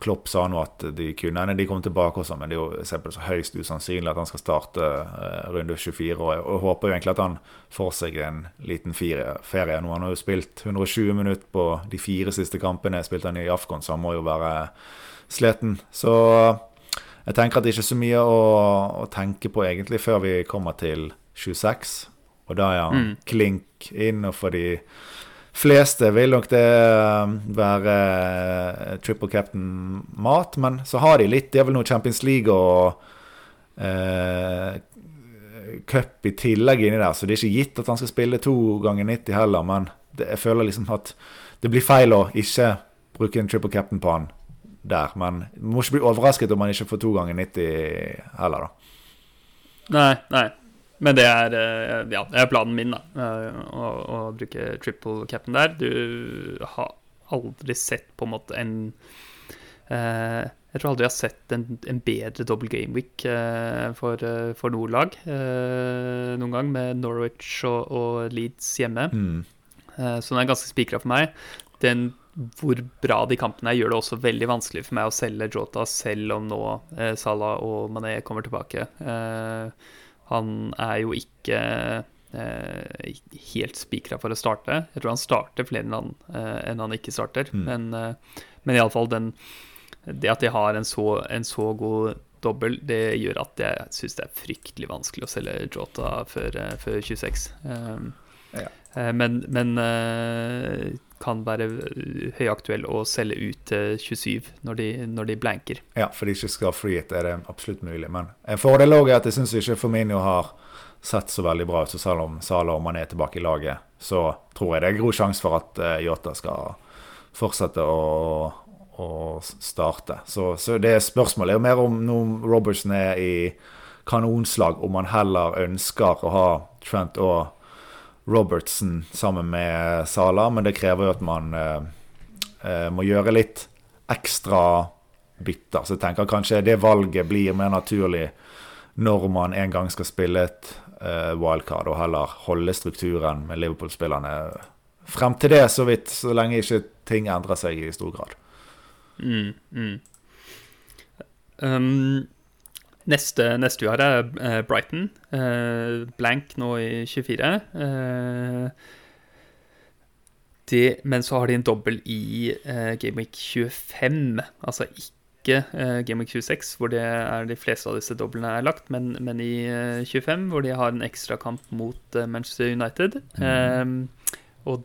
Klopp sa nå at de kunne hende de kom tilbake også, men det er jo så høyst usannsynlig at han skal starte eh, runde 24. Og jeg, håper jo egentlig at han får seg en liten ferie. ferie nå. Han har jo spilt 120 minutter på de fire siste kampene. Spilte han i Afghan, så han må jo være sliten. Så jeg tenker at det ikke er så mye å, å tenke på egentlig før vi kommer til 26. Og da er han mm. klink inn, og for de fleste vil nok det um, være uh, triple captain-mat, men så har de litt. De har vel noe Champions League og eh, cup i tillegg inni der, så det er ikke gitt at han skal spille to ganger 90 heller. Men det, jeg føler liksom at det blir feil å ikke bruke en triple captain på han der. Men må ikke bli overrasket om han ikke får to ganger 90 heller, da. Nei, nei. Men det er, eh, ja, det er planen min, da. Eh, å, å, bruke triple capen der. Du har aldri sett på en måte en eh, Jeg tror aldri jeg har sett en, en bedre double game week eh, for, for noe lag eh, noen gang, med Norwich og, og Leeds hjemme. Mm. så den er ganske spikra for meg. Den hvor bra de kampene er, gjør det også veldig vanskelig for meg å selge Jota, selv om nå Salah og Mané kommer tilbake. Eh, han er jo ikke eh, helt spikra for å starte. Jeg tror han starter flere enn han, eh, enn han ikke starter. Mm. Men, eh, men iallfall det at de har en så, en så god dobbel, det gjør at jeg syns det er fryktelig vanskelig å selge Jota før, eh, før 26. Um, ja. Eh, men, men uh, kan være høyaktuell å selge ut til 27 når de, når de blanker. Ja, for de ikke skal free er det absolutt mulig. Men en fordel òg er at jeg syns ikke Forminio har sett så veldig bra ut. Så selv om Salah og Mané er tilbake i laget, så tror jeg det er god sjanse for at Yota skal fortsette å, å starte. Så, så, det spørsmålet er jo mer om nå Robertson er i kanonslag, om han heller ønsker å ha Trent og Robertson sammen med Sala, men det krever jo at man eh, eh, må gjøre litt ekstra bytter. Så jeg tenker kanskje det valget blir mer naturlig når man en gang skal spille et eh, wildcard, og heller holde strukturen med Liverpool-spillerne frem til det, så vidt, så lenge ikke ting endrer seg i stor grad. Mm, mm. Um, Neste, neste vi har, er uh, Brighton. Uh, blank nå i 24. Uh, eh, det, men så har de en dobbel i Gameweek 25. Altså ikke Gameweek 26, hvor det er de fleste av disse doblene er lagt, men, men i 25, hvor de har en ekstrakamp mot Manchester United. Mm. og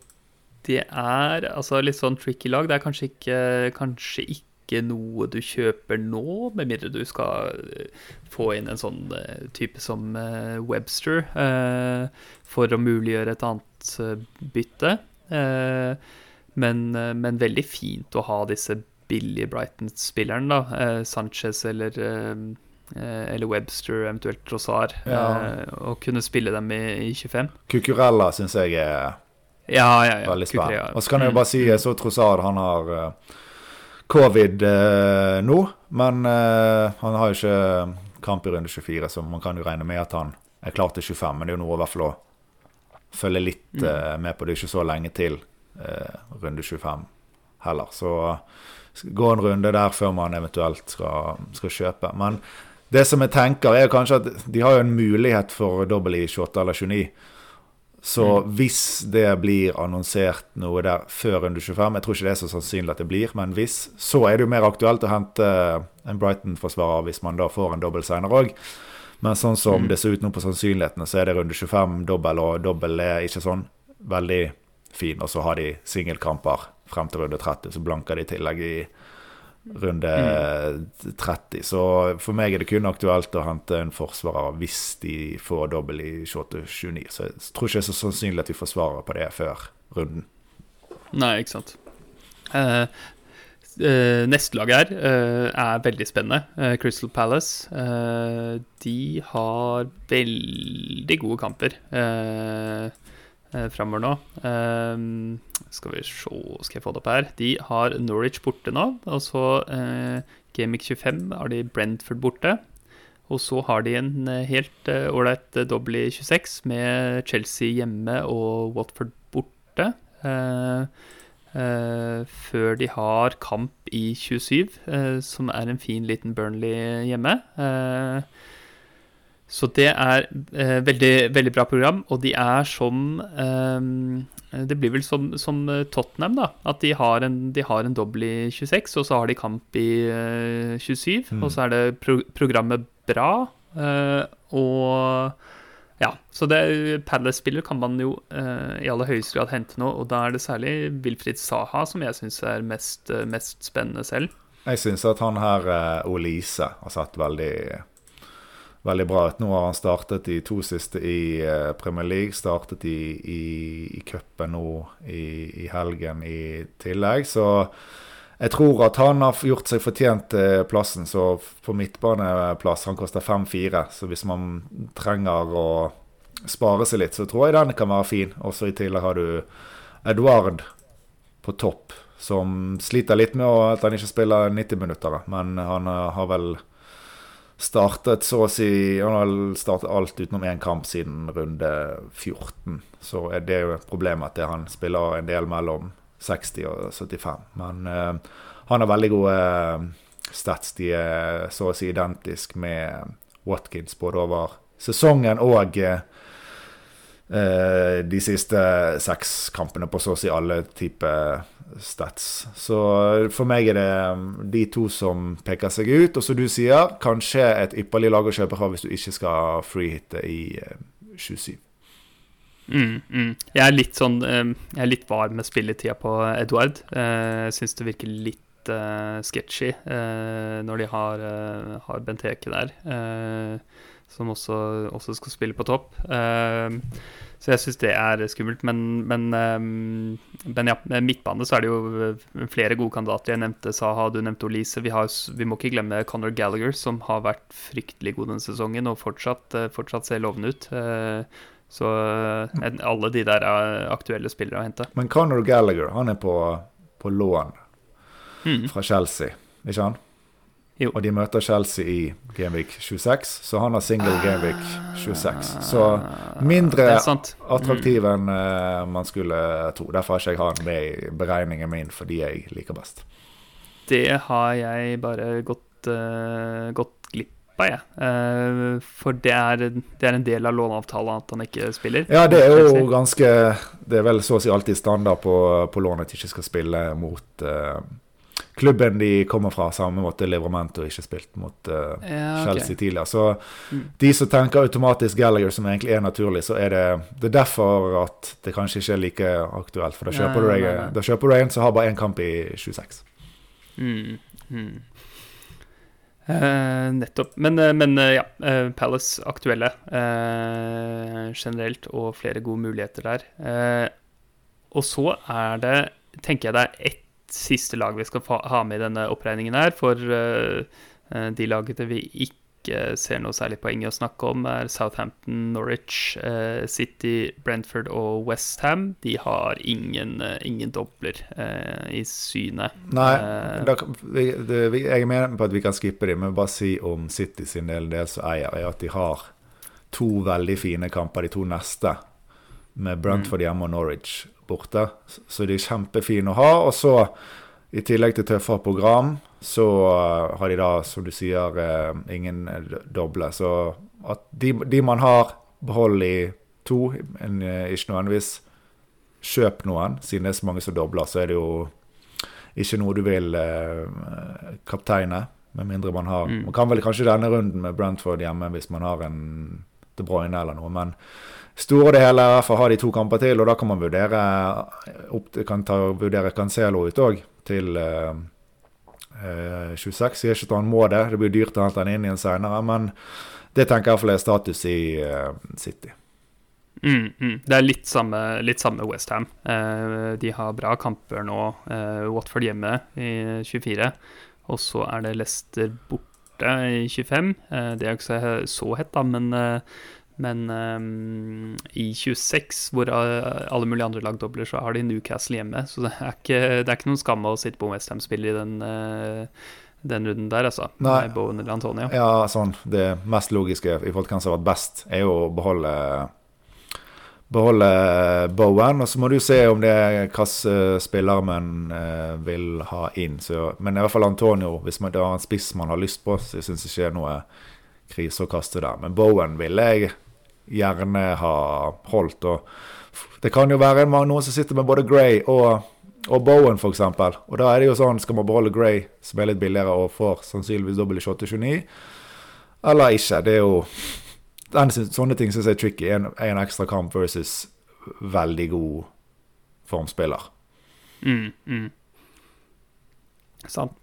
det er altså litt sånn tricky lag. Det er kanskje ikke, kanskje ikke ikke noe du kjøper nå, med mindre du skal eh, få inn en sånn eh, type som eh, Webster for å muliggjøre et annet bytte. Men, men veldig fint å ha disse billige Brighton-spillerne, da. Sanchez eller eller Webster, eventuelt Rosar, ja. og kunne spille dem i, i 25. Cucurella syns jeg er ja, ja, veldig spennende. Og så kan jeg jo bare si, jeg så Trossard, han har covid eh, nå, men eh, han har jo ikke kamp i runde 24, så man kan jo regne med at han er klar til 25. Men det er jo noe i hvert fall å følge litt Mm. eh, med på. Det er ikke så lenge til eh, runde 25 heller. Så gå en runde der før man eventuelt skal, skal kjøpe. Men det som jeg tenker, er kanskje at de har jo en mulighet for dobbel i 28 eller 29. Så hvis det blir annonsert noe der før runde 25 Jeg tror ikke det er så sannsynlig at det blir, men hvis, så er det jo mer aktuelt å hente en Brighton-forsvarer hvis man da får en dobbel senere òg. Men sånn som det ser ut nå på sannsynlighetene, så er det runde 25 dobbel, og dobbel er ikke sånn veldig fin. Og så har de singelkamper frem til runde 30, så blanker de i tillegg i runde 30. Så for meg er det kun aktuelt å hente en forsvarer hvis de får dobbel i 28-29. Så jeg tror ikke det er så sannsynlig at vi får svaret på det før runden. Nei, ikke sant. Uh, Uh, neste lag her uh, er veldig spennende. Uh, Crystal Palace. Eh, de har veldig gode kamper eh, eh, framover nå. Eh, skal vi se, skal jeg få det opp her. De har Norwich borte nå. Og så eh, Gamic 25 har de Brentford borte. Og så har de en eh, helt eh, ålreit eh, dobbel i 26 med Chelsea hjemme og Watford borte. Eh, Uh, før de har kamp i 27, uh, som er en fin liten Burnley hjemme. Eh, så det er eh, veldig, veldig bra program, og de er som eh, Det blir vel som, som Tottenham, da. At de har, en, de har en dobbel i 26, og så har de kamp i eh, 27. Mm. Og så er det pro programmet bra. eh, og ja, så det Palace-spiller kan man jo eh, i aller høyeste grad hente nå, og da er det særlig Wilfried Saha som jeg syns er mest, eh, mest spennende selv. Jeg syns at han her, eh, Olise, har satt veldig, veldig bra ut. Nå har han startet de to siste i eh, Premier League, startet i, i, i cupen nå i, i helgen i tillegg. Så jeg tror at han har gjort seg fortjent plassen. Så på midtbaneplass, han koster 5-4. Så hvis man trenger å spare seg litt, så tror jeg den kan være fin. Også i tillegg har du Eduard på topp, som sliter litt med at han ikke spiller 90 minutter. Men han eh, har vel startet så å si Han startet alt utenom én kamp siden runde 14. Så er det jo et problem at han spiller en del mellom 60 og 75. Men eh, han har veldig gode eh, stats. De er så å si identisk med Watkins både over sesongen og eh, eh, de siste seks kampene på så å si alle typer stats. Så for meg er det um, de to som peker seg ut. Og som du sier, kanskje et ypperlig lag å kjøpe fra hvis du ikke skal freehitte i eh, 27. Mm, mm. Jeg er litt sånn eh, Jeg er litt var med spilletida på Eduard. Eh, Jeg syns det virker litt eh, sketchy eh, når de har, uh, har Benteke der, eh, som også, også skal spille på topp. Eh, så jeg syns det er skummelt. Men, men, eh, men ja, med midtbane så er det jo eh, flere gode kandidater. Jeg nevnte Saha, du nevnte Olise. Vi, har, vi må ikke glemme Conor Gallagher, som har vært fryktelig god denne sesongen og fortsatt, eh, fortsatt ser lovende ut. Eh, så alle de der er aktuelle spillere å hente. Men Conor Gallagher, han er på, på lån Mm. fra Chelsea, ikke han? Jo. Og de møter Chelsea i Gameweek 26, så han har single Gameweek 26. Så mindre er sant. attraktiv enn eh, man skulle tro. Derfor har ikke jeg han med i beregningen min for de jeg liker best. Det har jeg bare gått, uh, gått glipp jeg. Eh, for det er, det er en del av låneavtalen at han ikke spiller. Ja, det er jo ganske Det er vel så å si alltid standard på, på lånet at de ikke skal spille mot eh, klubben de kommer fra. Samme måte Livramento ikke spilt mot uh, ja, okay. Chelsea tidligere. Så Mm. de som tenker automatisk Gallagher, som egentlig er naturlig, så er det, det er derfor at det kanskje ikke er like aktuelt. For da kjøper, Nei, du, deg, nei, nei. da kjøper du en som har bare én kamp i 26. Mm, mm. Uh, nettopp. Men, eh, men uh, ja, uh, Palace aktuelle generelt, og flere gode muligheter der. Og så er det, tenker jeg det er ett siste lag vi skal ha med i denne oppregningen her, for eh, eh, de lagene vi ikke ser noe særlig poeng i å snakke om, er Southampton, Norwich, eh, City, Brentford og Westham. De har ingen, ingen dobler i synet. Nei, da, vi, det, vi, jeg mener på at vi kan skippe dem, men bare si om City sin del, det som eier, er at de har to veldig fine kamper, de to neste, med Brentford hjemme og Norwich borte. Så de er kjempefine å ha. Og så, i tillegg til tøffere program, så eh, har de da, som du sier, eh, ingen doble. Så at de, de man har, behold i to, en, eh, ikke nødvendigvis kjøp noen, siden det er så mange som dobler, så er det jo ikke noe du vil eh, kapteine, med mindre man har Mm. Man kan vel kanskje denne runden med Brentford hjemme hvis man har en De Bruyne eller noe, men store det hele i for å har de to kamper til, og da kan man vurdere opp, kan ta, vurdere Cancelo ut òg, til eh, eh, 26. Jeg sier ikke at han må det, det blir dyrt å hente han inn igjen seinere, men det tenker jeg iallfall er status i eh, City. Mm, mm. Det er litt samme, litt samme Westham. Eh, de har bra kamper nå. Eh, Watford hjemme i 24, og så er det Leicester borte i 25. Eh, det er ikke så, så hett, da, men, eh, men um, i 26, hvor eh, alle mulige andre lag dobler, så har de Newcastle hjemme. Så det er ikke, det er ikke noen skam å sitte på Westham-spiller i den, uh, den runden der, altså. Nei. Bowen eller Antonio. Ja, sånn, Det mest logiske i forhold til hvem som har vært best, er jo å beholde Beholde Bowen. Og så må du se om det er hvilke spillere man eh, vil ha inn. Så, men i hvert fall Antonio, hvis man det er en spiss man har lyst på, så syns ikke det er noe krise å kaste der. Men Bowen ville jeg gjerne ha holdt. Og det kan jo være noen som sitter med både Gray og, og Bowen, f.eks. Og da er det jo sånn, skal man beholde Gray, som er litt billigere og får sannsynligvis dobbel i 28-29, eller ikke? Det er jo den, Sånne ting syns jeg er tricky. En, en ekstra kamp versus veldig god formspiller. Mm, mm. Sant.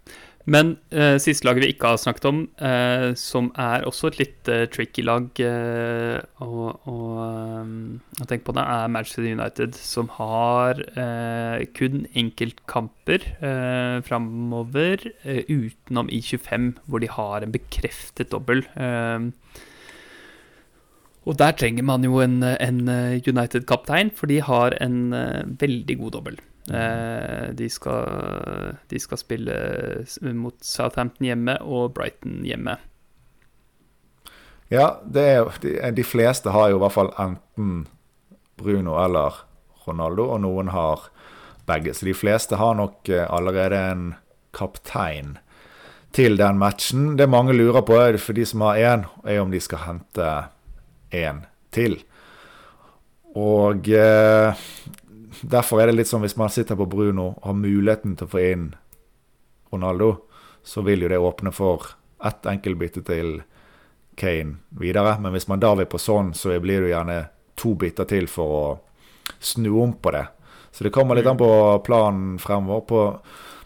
Men eh, siste laget vi ikke har snakket om, eh, som er også et litt eh, tricky lag eh, å, å, eh, tenke på, det er Manchester United, som har eh, kun enkeltkamper eh, framover, utenom i 25, hvor de har en bekreftet dobbel. Og der trenger man jo en, en United-kaptein, for de har en veldig god dobbel. Eh, de, skal, de skal spille mot Southampton hjemme og Brighton hjemme. Ja, det er, de, de fleste har jo i hvert fall enten Bruno eller Ronaldo, og noen har begge. Så de fleste har nok eh, allerede en kaptein til den matchen. Det mange lurer på, for de som har én, er om de skal hente én til. Og eh, derfor er det litt sånn hvis man sitter på Bruno og har muligheten til å få inn Ronaldo, så vil jo det åpne for ett enkeltbytte til Kane videre. Men hvis man da vil på sånn, så blir det gjerne to bytter til for å snu om på det. Så det kommer litt an på planen fremover. På,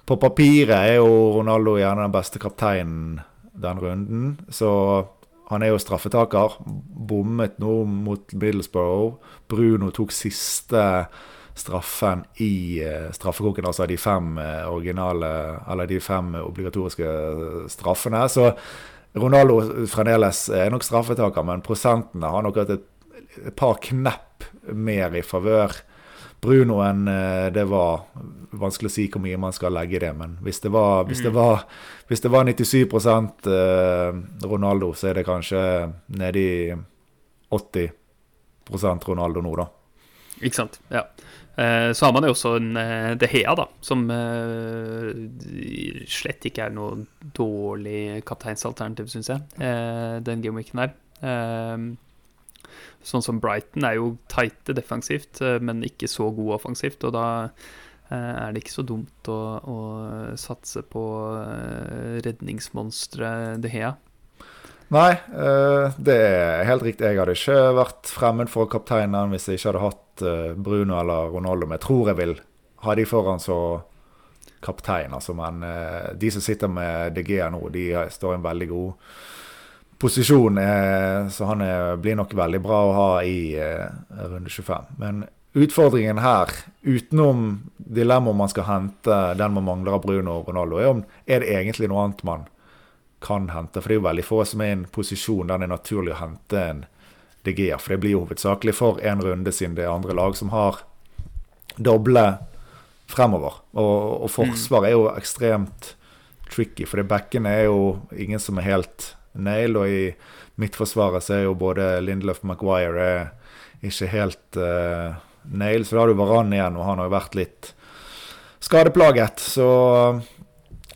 på papiret er jo Ronaldo gjerne den beste kapteinen den runden. Så han er jo straffetaker. Bommet nå mot Middlesbrough. Bruno tok siste straffen i straffekonken, altså de fem eh, originale Eller de fem obligatoriske straffene. Så Ronaldo fremdeles er nok straffetaker, men prosentene har nok hatt et, et par knepp mer i favør. Bruno enn eh, det var vanskelig å si hvor mye man skal legge i det, men hvis det var, hvis det var, hvis det var 97 eh, Ronaldo, så er det kanskje nedi 80% Ronaldo nå, da. Ikke sant? Ja. Eh, så har man jo også en eh, De Hea, da, som eh, slett ikke er noe dårlig kapteinsalternativ, syns jeg, den gameweeken her. Sånn som Brighton er jo tighte defensivt, men ikke så god offensivt, og da er det ikke så dumt å, å satse på redningsmonsteret De Hea. Nei, det er helt riktig. Jeg hadde ikke vært fremmed for kapteinen hvis jeg ikke hadde hatt eh, Bruno eller Ronaldo. Men jeg tror jeg vil ha de foran så kaptein. Altså, men eh, de som sitter med DG nå, de står i en veldig god posisjon. eh, Så han blir nok veldig bra å ha i runde 25. Men utfordringen her, utenom dilemmaet om man skal hente den man mangler av Bruno og Ronaldo, er om er det egentlig noe annet man kan hente. For det er jo veldig få som er i en posisjon der det er naturlig å hente en DG. For det blir jo hovedsakelig for én runde, siden det er andre lag som har doble fremover. Og, og forsvar er jo ekstremt tricky, for backene er jo ingen som er helt nail. Og i midtforsvaret så er jo både Lindlöf og Maguire er ikke helt uh, nail. Så da har du Varan igjen, og han har jo vært litt skadeplaget. Så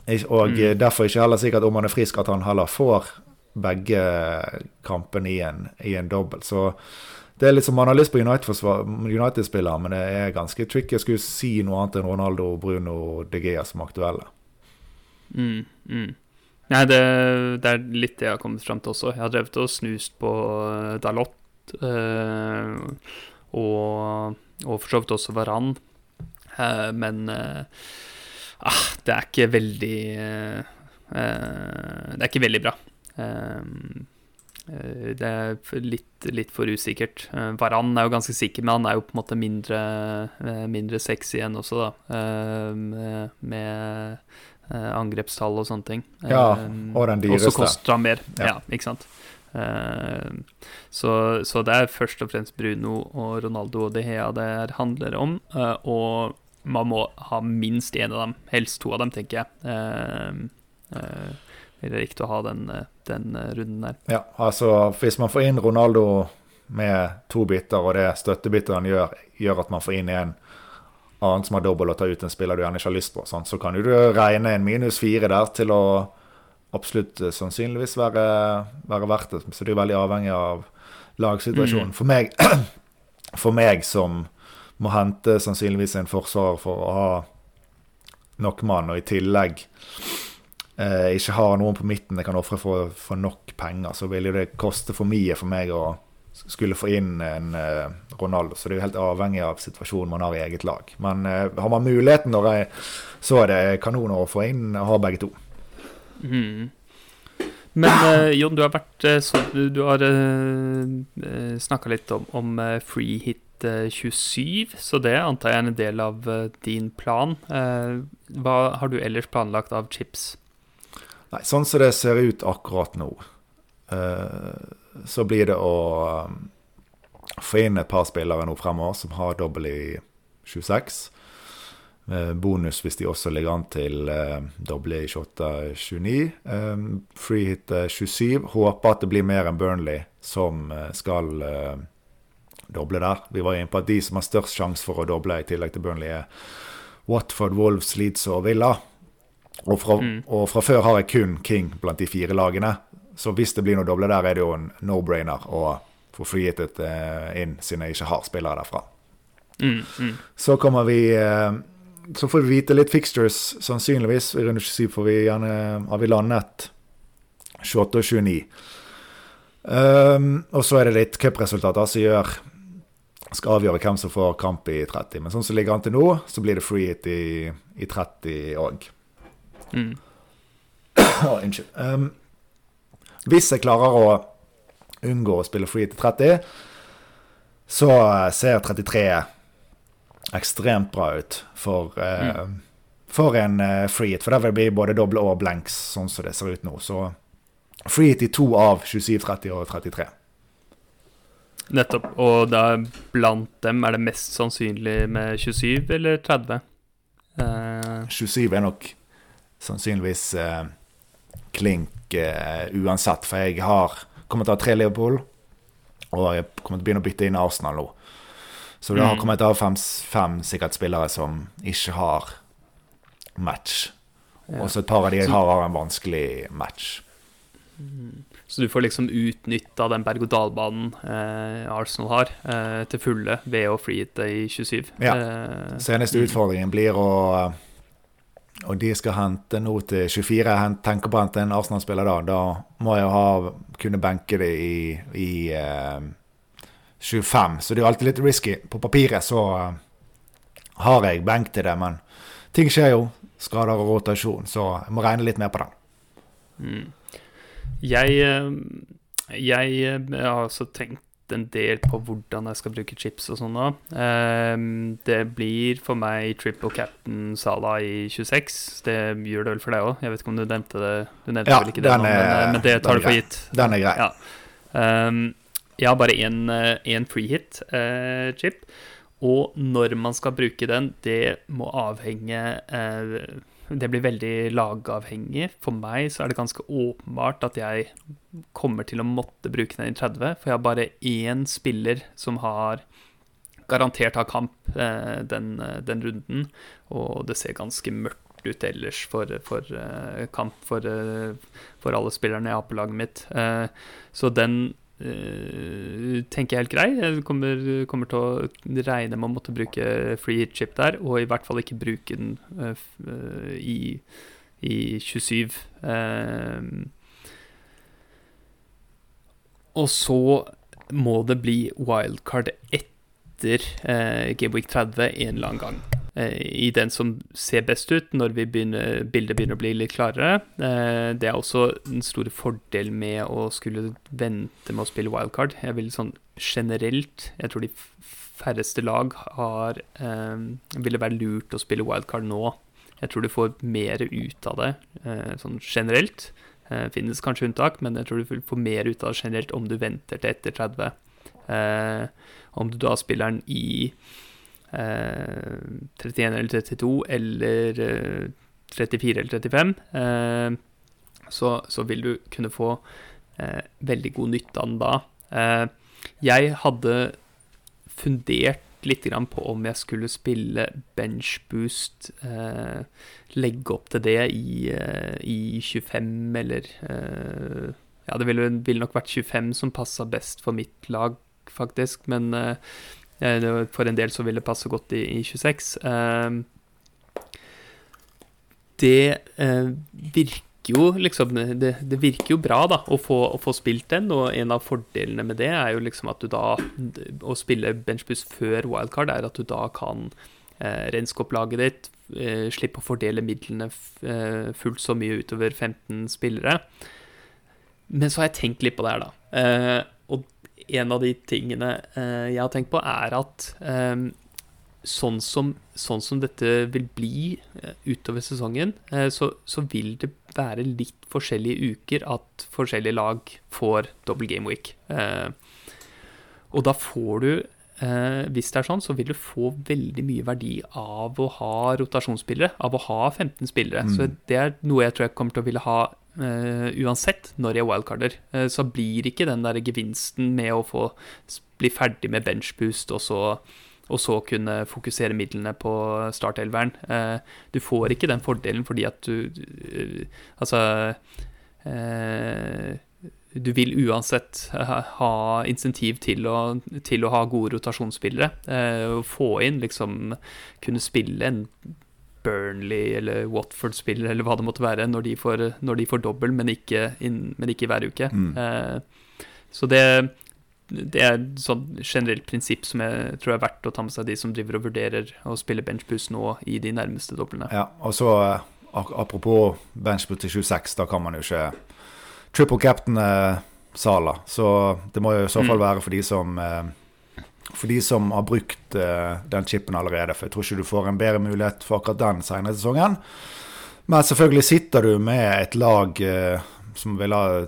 Og mm. derfor ikke heller sikkert om han er frisk at han heller får begge kampene i en, i en dobbel. Så det er litt som man har lyst på United-spillere, men det er ganske tricky. Jeg skulle si noe annet enn Ronaldo, Bruno og De Gea som aktuelle. Mm, mm. Nei, det, det, er litt det jeg har kommet fram til også. Jeg har drevet og snust på eh, Dalot. Øh, og, og for så vidt også Varan. Uh, men ah, det er ikke veldig Det er ikke veldig bra. Det er litt, litt for usikkert. Varan er jo ganske sikker, men han er jo på en måte mindre, mindre sexy enn også, da. med, med Eh, angrepstall og sånne ting. Ja, og den dyreste. Og så koster han mer. Ja. ja, ikke sant. Så, så, det er først og fremst Bruno og Ronaldo og De Hea det handler om. Og man må ha minst én av dem, helst to av dem, tenker jeg. Uh, det riktig å ha den, den, runden der. Ja, altså hvis man får inn Ronaldo med to biter, og det støttebiter han gjør, gjør at man får inn en annen som har dobbel og tar ut en spiller du gjerne ikke har lyst på. sånn. Så kan du regne en minus fire der til å absolutt eh, sannsynligvis være, være verdt det. Så det er veldig avhengig av lagsituasjonen. Mm. For, meg, for meg som må hente sannsynligvis en forsvarer for å ha nok mann, og i tillegg eh, ikke har noen på midten jeg kan ofre for, for, nok penger, så vil det koste for mye for meg å skulle få inn en eh, Ronaldo. Så det er jo helt avhengig av situasjonen man har i eget lag. Men eh, har man muligheten, når jeg, så er det kanoner å få inn og ha begge to. Mm. Men uh, Jon, du har vært Du har uh, snakka litt om, om free hit 27, så det antar jeg er en del av din plan. hva har du ellers planlagt av chips? Nei, sånn som det ser ut akkurat nå. Uh, så blir det å um, få inn et par spillere nå fremover som har dobbel i 26. Eh, bonus hvis de også ligger an til eh, doble i 28-29. Eh, free hit 27. Håper at det blir mer enn Burnley som eh, skal eh, doble der. Vi var inne på at de som har størst sjanse for å doble, i tillegg til Burnley, er Watford, Wolves, Leeds og Villa. Og fra, mm. og fra før har jeg kun King blant de fire lagene. Så hvis det blir noe doble der, er det jo en no-brainer å få frigitt et uh, inn, siden jeg ikke har spillere derfra. Mm, mm. Så kommer vi uh, Så får vi vite litt fixtures, sannsynligvis. I runde 27 får vi gjerne, har vi landet 28 og 29. Um, og så er det litt cupresultater som gjør skal avgjøre hvem som får kamp i 30. Men sånn som ligger an til nå, så blir det free hit i, i 30 òg. Mm. oh, unnskyld. Um, hvis jeg klarer å unngå å spille free til 30, så ser 33 ekstremt bra ut for, mm. for en uh, free hit. For der vil det bli både doble og blanks, sånn som det ser ut nå. Så free hit i to av 27, 30 og 33. Nettopp. Og da blant dem er det mest sannsynlig med 27 eller 30? Uh, 27 er nok sannsynligvis eh, klink eh, uansett. For jeg har kommer til å ha tre Liverpool, og jeg kommer til å begynne å bytte inn Arsenal nå. Så det har kommet jeg til ha fem, fem sikkert spillere som ikke har match. Ja. Og så et par av de jeg har, har en vanskelig match. Mm. Så du får liksom utnytta den berg-og-dal-banen eh, Arsenal har, eh, til fulle ved å freehitte i 27. Ja. Eh, Seneste mm. utfordringen blir å og de skal hente nå til 24. Jeg tenker på å hente en Arsenal-spiller da. Da må jeg ha, kunne benke det i, i eh, 25. Så det er jo alltid litt risky. På papiret så eh, har jeg benk til det, men ting skjer jo. Skader og rotasjon, så jeg må regne litt mer på den. Mm. Jeg, eh, jeg, har også tenkt en del på hvordan jeg skal bruke chips og sånn nå. Um, det blir for meg triple captain Sala i 26. Det gjør det vel for deg òg. Jeg vet ikke om du nevnte det. Du nevnte Ja, vel ikke det den nå, er- men, eh, men det tar er du for gitt. Den er grei. Ja. Um, jeg har bare én free-hit-chip, og når man skal bruke den, det må avhenge eh, Det blir veldig lagavhengig. For meg så er det ganske åpenbart at jeg kommer til å måtte bruke den i 30, for jeg har bare én spiller som har garantert har kamp eh, den, eh, den runden, og det ser ganske mørkt ut ellers for, for eh, kamp for, for alle spillerne jeg har på laget mitt. Så den tenker jeg helt grei. Jeg kommer, kommer til å regne med å måtte bruke free chip der, og i hvert fall ikke bruke den uh, eh, i, i 27. Uh, og så må det bli wildcard etter uh, Gameweek 30 en eller annen gang. Eh, I den som ser best ut når begynner, bildet begynner å bli litt klarere. Eh, det er også den store fordelen med å skulle vente med å spille wildcard. Jeg vil sånn generelt Jeg tror de færreste lag har eh, ville være lurt å spille wildcard nå. Jeg tror du får mer ut av det sånn generelt. Eh, finnes kanskje unntak, men jeg tror du får mer ut av det generelt om du venter til etter 30. Eh, om du da spiller den i 31 eller 32 eller eh, 34 eller 35, eh, så, så vil du kunne få eh, veldig god nytte av den da. Eh, jeg hadde fundert litt på om jeg skulle spille benchboost, eh, legge opp til det i, eh, i 25 eller eh, Ja, det ville, ville nok vært 25 som passa best for mitt lag, faktisk, men eh, eh, for en del så vil det passe godt i, i 26. Eh, det eh, virker jo liksom det, det virker jo bra, da, å få, å få spilt den, og en av fordelene med det er jo liksom at du da Å spille benchbuss før wildcard er at du da kan eh, renske opp laget ditt, eh, slippe å fordele midlene eh, fullt så mye utover 15 spillere. Men så har jeg tenkt litt på det her, da. Eh, en av de tingene eh, jeg har tenkt på, er at eh, sånn, som, sånn som dette vil bli eh, utover sesongen, så, så vil det være litt forskjellige uker at forskjellige lag får double game week. Og da får du hvis det er sånn, så vil du få veldig mye verdi av å ha rotasjonsspillere, av å ha 15 spillere. Mm. Så det er noe jeg tror jeg kommer til å ville ha eh, uansett når jeg wildcarder. uh, så blir ikke den der gevinsten med å få bli ferdig med benchboost og så, og så kunne fokusere midlene på startelveren. uh, du får ikke den fordelen fordi at du Altså du vil uansett ha insentiv til å, til å ha gode rotasjonsspillere. Få inn liksom Kunne spille en Burnley eller Watford-spiller eller hva det måtte være, når de får, når de får dobbel, men ikke, inn, men ikke hver uke. Mm. Eh, så det, det er et sånn generelt prinsipp som jeg tror er verdt å ta med seg de som driver og vurderer å spille benchboost nå i de nærmeste doblene. Ja, og så eh, apropos benchboot til 26, da kan man jo ikke triple captain eh, Sala. Så det må jo i så fall Mm. være for de som eh, for de som har brukt eh, den chipen allerede. For jeg tror ikke du får en bedre mulighet for akkurat den senere sesongen. Men selvfølgelig sitter du med et lag eh, som vil ha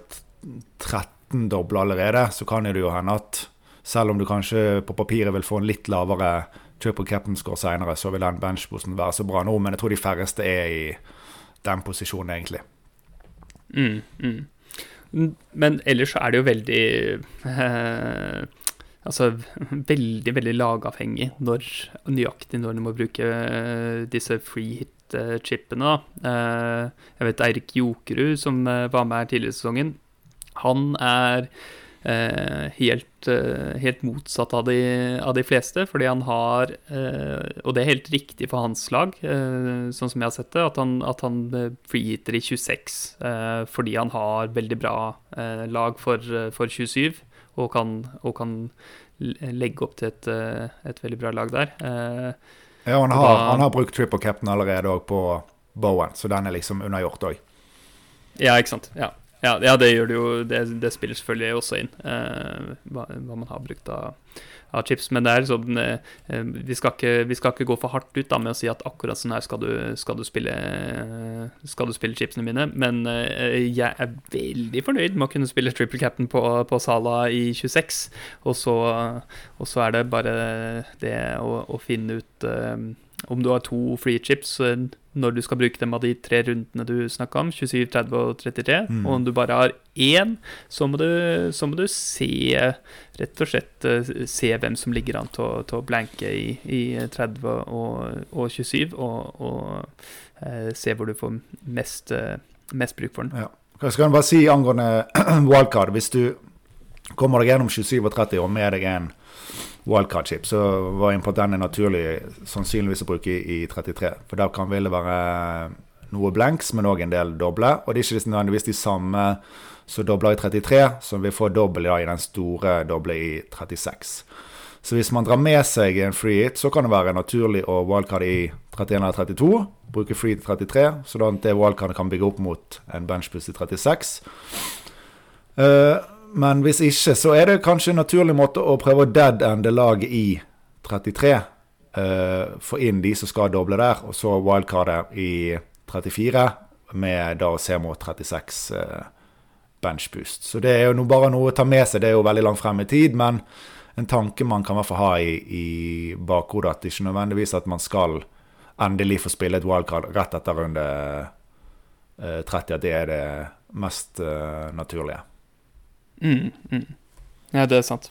13 doble allerede, så kan det jo hende at selv om du kanskje på papiret vil få en litt lavere triple captain score senere, så vil den benchposten være så bra nå. Men jeg tror de færreste er i den posisjonen, egentlig. Mm. Mm, Men ellers så er det jo veldig eh, Altså veldig, veldig lagavhengig når nøyaktig når du må bruke eh, disse free hit-chipene. Eh, jeg vet Eirik Jokerud, som eh, var med her tidligere i sesongen, han er helt, helt motsatt av de, av de fleste, fordi han har Og det er helt riktig for hans lag, sånn som jeg har sett det, at han, at han eh, i 26 eh, fordi han har veldig bra lag for, for 27, og kan, og kan legge opp til et, eh, et veldig bra lag der. Eh, Ja, han har, da- han har brukt triple cap'n allerede òg på Bowen, så den er liksom unnagjort òg. Ja, ikke sant. Ja. Ja, ja, det gjør det jo. Det, det spiller selvfølgelig også inn, uh, hva, hva, man har brukt av, av, chips. Men det er sånn uh, vi, skal ikke, vi, skal ikke, gå for hardt ut da, med å si at akkurat sånn her skal du, skal du, spille, skal du spille chipsene mine. Men jeg er veldig fornøyd med å kunne spille triple captain på, på Sala i 26. Og så, og så er det bare det å, å finne ut om du har to free chips når du skal bruke dem av de tre rundene du snakka om, 27, 30 og 33, mm. og om du bare har én, så må, du, så må, du, se Rett og slett eh, se hvem som ligger an til, å blanke i, i 30 og, og 27, og, og eh, se hvor du får mest, eh, mest bruk for den. Ja. Jeg skal bare si angående wildcard Hvis du kommer deg gjennom 27 og 30 og med deg en wildcard-chip, så var jeg på at den er naturlig sannsynligvis å bruke i, i 33. For der kan det være noe blanks, men òg en del doble. Og det er ikke nødvendigvis de samme som dobler i 33, som vil få dobbel i den store doble i 36. Så hvis man drar med seg en free hit, så kan det være naturlig å wildcard i 31 eller 32. Bruke free til 33, sånn at det wildcardet kan bygge opp mot en benchboost i 36. Uh, men hvis ikke, så er det kanskje en naturlig måte å prøve å dead-ende laget i 33. Uh, eh, få inn de som skal doble der, og så wildcardet i 34 med da å se mot 36 uh, bench boost. Så det er jo bare noe å ta med seg. Det er jo veldig langt frem i tid, men en tanke man kan i hvert fall ha i, i bakhodet. At det ikke nødvendigvis at man skal endelig få spille et wildcard rett etter runde uh, 30. At det er det mest uh, naturlige. Mm, mm. Ja, det er sant.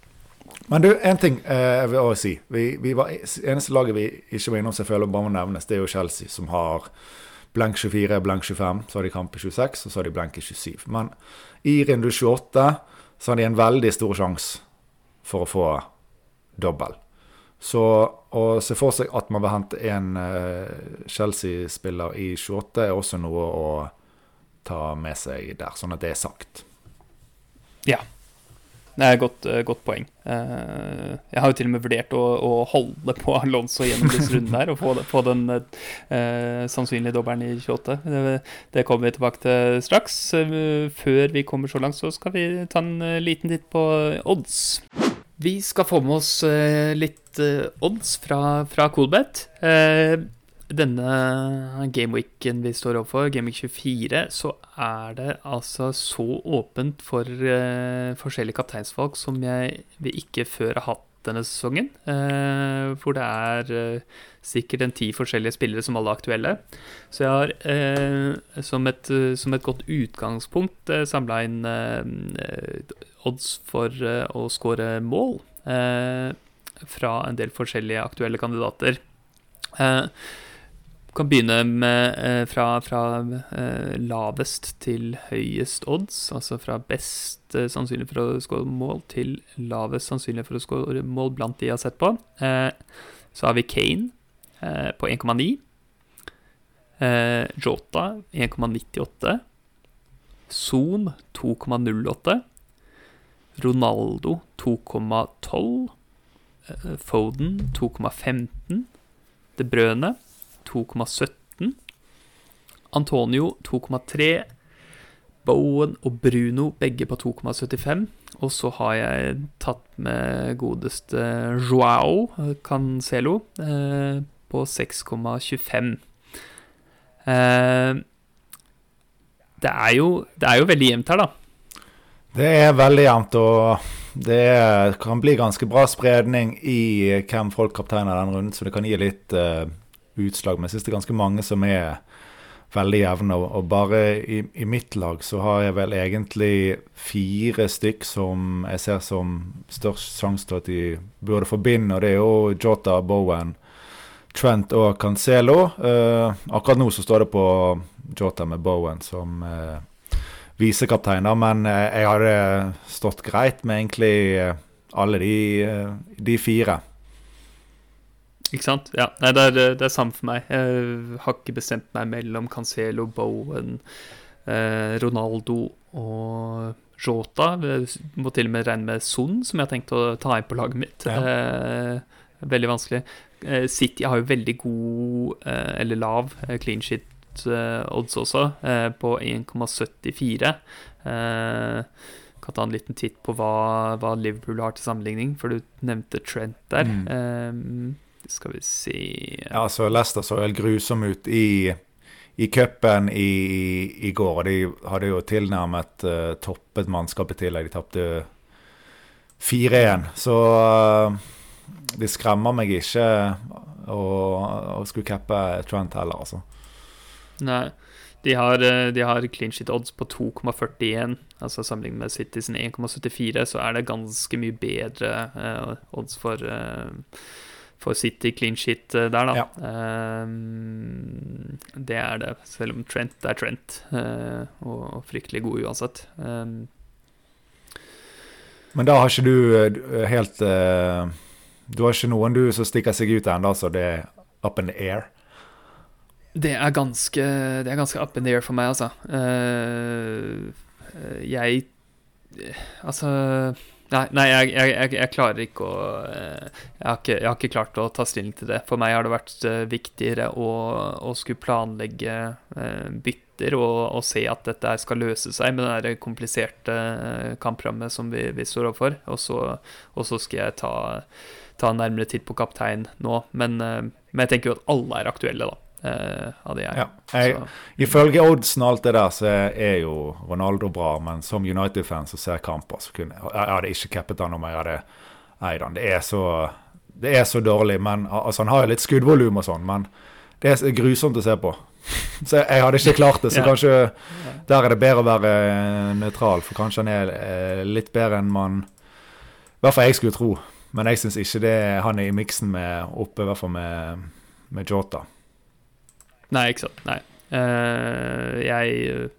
Men du, en ting eh, jeg vil også si. Vi, vi var, eneste laget vi ikke var innom, føler bare må nevnes, det er jo Chelsea, som har blank 24, blank 25. Så har de kamp i 26, og så har de blank i 27. Men i runde 28 så har de en veldig stor sjanse for å få dobbel. Så å se for seg at man vil hente en uh, Chelsea-spiller i 28, er også noe å ta med seg der, sånn at det er sagt. Ja. Det er et godt, uh, godt poeng. Uh, jeg har jo til og med vurdert å, å holde på Alonso gjennom disse rundene her og få, få den uh, sannsynlige dobbelen i 28. Det, det, kommer vi tilbake til straks. før vi kommer så langt, så skal vi ta en liten titt på odds. Vi skal få med oss litt odds fra, fra Coolbet denne gameweeken vi står overfor, Gameweek 24, så er det altså så åpent for uh, forskjellige kapteinsvalg som jeg vil ikke før har hatt denne sesongen. Uh, hvor det er uh, sikkert en ti forskjellige spillere som alle er aktuelle. Så jeg har som et, som, et, godt utgangspunkt uh, samla inn odds for å skåre mål fra en del forskjellige aktuelle kandidater. Uh, kan begynne med eh, fra, fra eh, lavest til høyest odds, altså fra best eh, sannsynlig for å skåre mål til lavest sannsynlig for å skåre mål blant de jeg har sett på. Så har vi Kane på 1,9. Eh, Jota 1,98. Zoom 2,08. Ronaldo 2,12. Foden 2,15. De Brøne 2,17. Antonio 2,3. Bowen og Bruno begge på 2,75. Og så har jeg tatt med godeste Joao Cancelo eh, på 6,25. Eh, det, er jo, det er jo veldig jevnt her, da. Det er veldig jevnt, og det kan bli ganske bra spredning i hvem folk kapteiner den runden, så det kan gi litt uh, utslag. Men jeg syns det er ganske mange som er veldig jevne. Og bare i, i, mitt lag så har jeg vel egentlig fire stykk som jeg ser som størst sjanse til at de burde forbinde. Og det er jo Jota, Bowen, Trent og Cancelo. Uh, akkurat nå så står det på Jota med Bowen som uh, visekapteiner, men uh, jeg hadde stått greit med egentlig alle de, de fire. Ikke sant? Ja, Nei, det er, det er samme for meg. Jeg har ikke bestemt meg mellom Cancelo, Bowen, eh, Ronaldo og Jota. Jeg må til og med regne med Son, som jeg har tenkt å ta inn på laget mitt. Ja. Eh, veldig vanskelig. Eh, City har jo veldig god, eh, eller lav, eh, clean shit odds også, på 1,74. Eh, kan ta en liten titt på hva, hva, Liverpool har til sammenligning, for du nevnte Trent der. Mm. Skal vi si Ja, altså Leicester så helt grusom ut i, i cupen i, i, går. Og de hadde jo tilnærmet uh, toppet mannskapet tillegg. De tapte 4-1. Så uh, de skremmer meg ikke å, å skulle cappe Trent heller, altså. Nei. De har, eh, de har clean shit odds på 2,41. Altså Sammenlignet med Citizen 1,74, så er det ganske mye bedre uh, odds for, uh, for City clean shit der, da. Ja. Um, det er det, selv om Trent er Trent, uh, og, fryktelig god uansett. Um, Men da har ikke du helt Du har ikke noen du som stikker seg ut ennå, så det er up in the air? Det er ganske, det er ganske up in the air for meg, altså. Uh, jeg Altså Nei, nei jeg, jeg, jeg, klarer ikke å jeg har ikke, jeg har ikke, klart å ta stilling til det. For meg har det vært viktigere å, å skulle planlegge bytter og, og, se at dette skal løse seg med det kompliserte kamprammet som vi, vi står overfor. Og så, og så skal jeg ta, ta en nærmere titt på kaptein nå. Men, men jeg tenker jo at alle er aktuelle, da hadde jeg. Ja. jeg ifølge oddsen og alt det der, så er jo Ronaldo bra, men som United-fan som ser kamper, så kunne jeg, jeg hadde ikke cappet han om jeg hadde eid han. Det er så det er så dårlig. men altså Han har jo litt skuddvolum og sånn, men det er grusomt å se på. Så jeg hadde ikke klart det. Så kanskje der er det bedre å være eh, nøytral, for kanskje han er eh, litt bedre enn man I hvert fall jeg skulle tro. Men jeg syns ikke det han er i miksen med oppe, i hvert fall med, med Jota. Nei, ikke sant. Nei. Uh, jeg,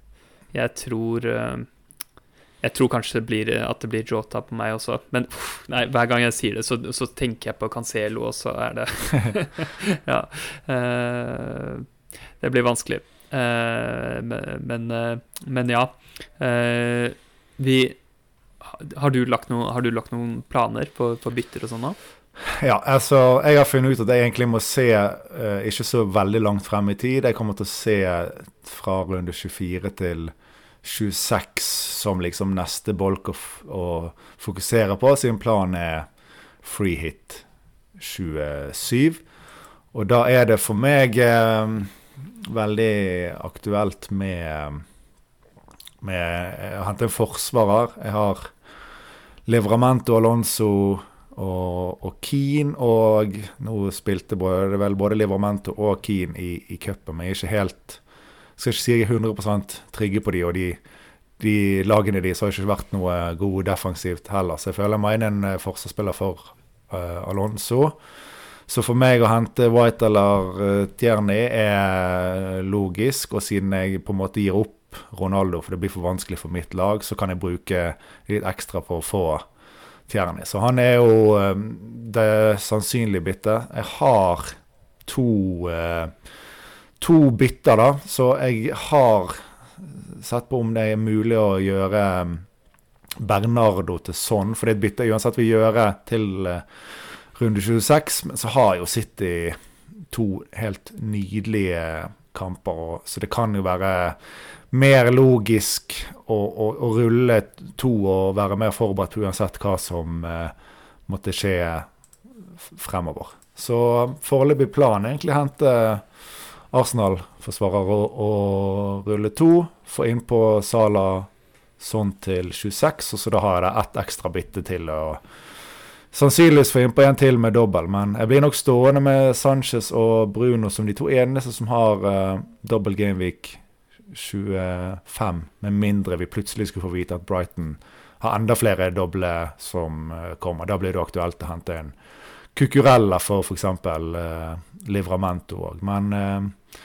jeg tror uh, Jeg tror kanskje det blir, at det blir Jota på meg også. Men uff, nei, hver gang jeg sier det, så, så, tenker jeg på Cancelo, og så er det Ja. Uh, det blir vanskelig. men, men, ja. vi har du, lagt noen, har du lagt noen planer på, på bytter og sånn nå? Ja, altså, jeg har funnet ut at jeg egentlig må se uh, ikke så veldig langt frem i tid. Jeg kommer til å se fra runde 24 til 26 som liksom neste bolk å, å fokusere på, siden planen er free hit 27. Og da er det for meg uh, veldig aktuelt med, med å hente en forsvarer. Jeg har Livramento Alonso og, og Keane og Nå spilte både, vel både Livermento og Keane i, i cupen, men jeg er ikke helt Skal ikke si jeg er 100% trygge på de, og de, de lagene deres har ikke vært noe gode defensivt heller. Så jeg føler jeg mener en eh, forsvarsspiller for uh, Alonso. Så for meg å hente White eller uh, Tierney er logisk, og siden jeg på en måte gir opp Ronaldo, for det blir for vanskelig for mitt lag, så kan jeg bruke litt ekstra på å få Tierney. Så han er jo ehm, det sannsynlige byttet. Jeg har to, eh, to bytter, da, så jeg har sett på om det er mulig å gjøre ehm, Bernardo til sånn, for det er et bytte uansett vi gjør til eh, runde 26. Men så har jo City to helt nydelige kamper, så det kan jo være mer logisk å, å, å, rulle to og være mer forberedt på uansett hva som eh, måtte skje fremover. Så foreløpig plan egentlig hente Arsenal-forsvarer og, og, rulle to. Få innpå Sala sånn til 26, og så da har jeg det ett ekstra bytte til. og Sannsynligvis få innpå en til med dobbel, men jeg blir nok stående med Sanchez og Bruno som de to eneste som har uh, dobbel gameweek 25, med mindre vi plutselig skulle få vite at Brighton har enda flere doble som uh, kommer. Da blir det aktuelt å hente en Cucurella for f.eks. Uh, eh, Livramento òg. Men eh,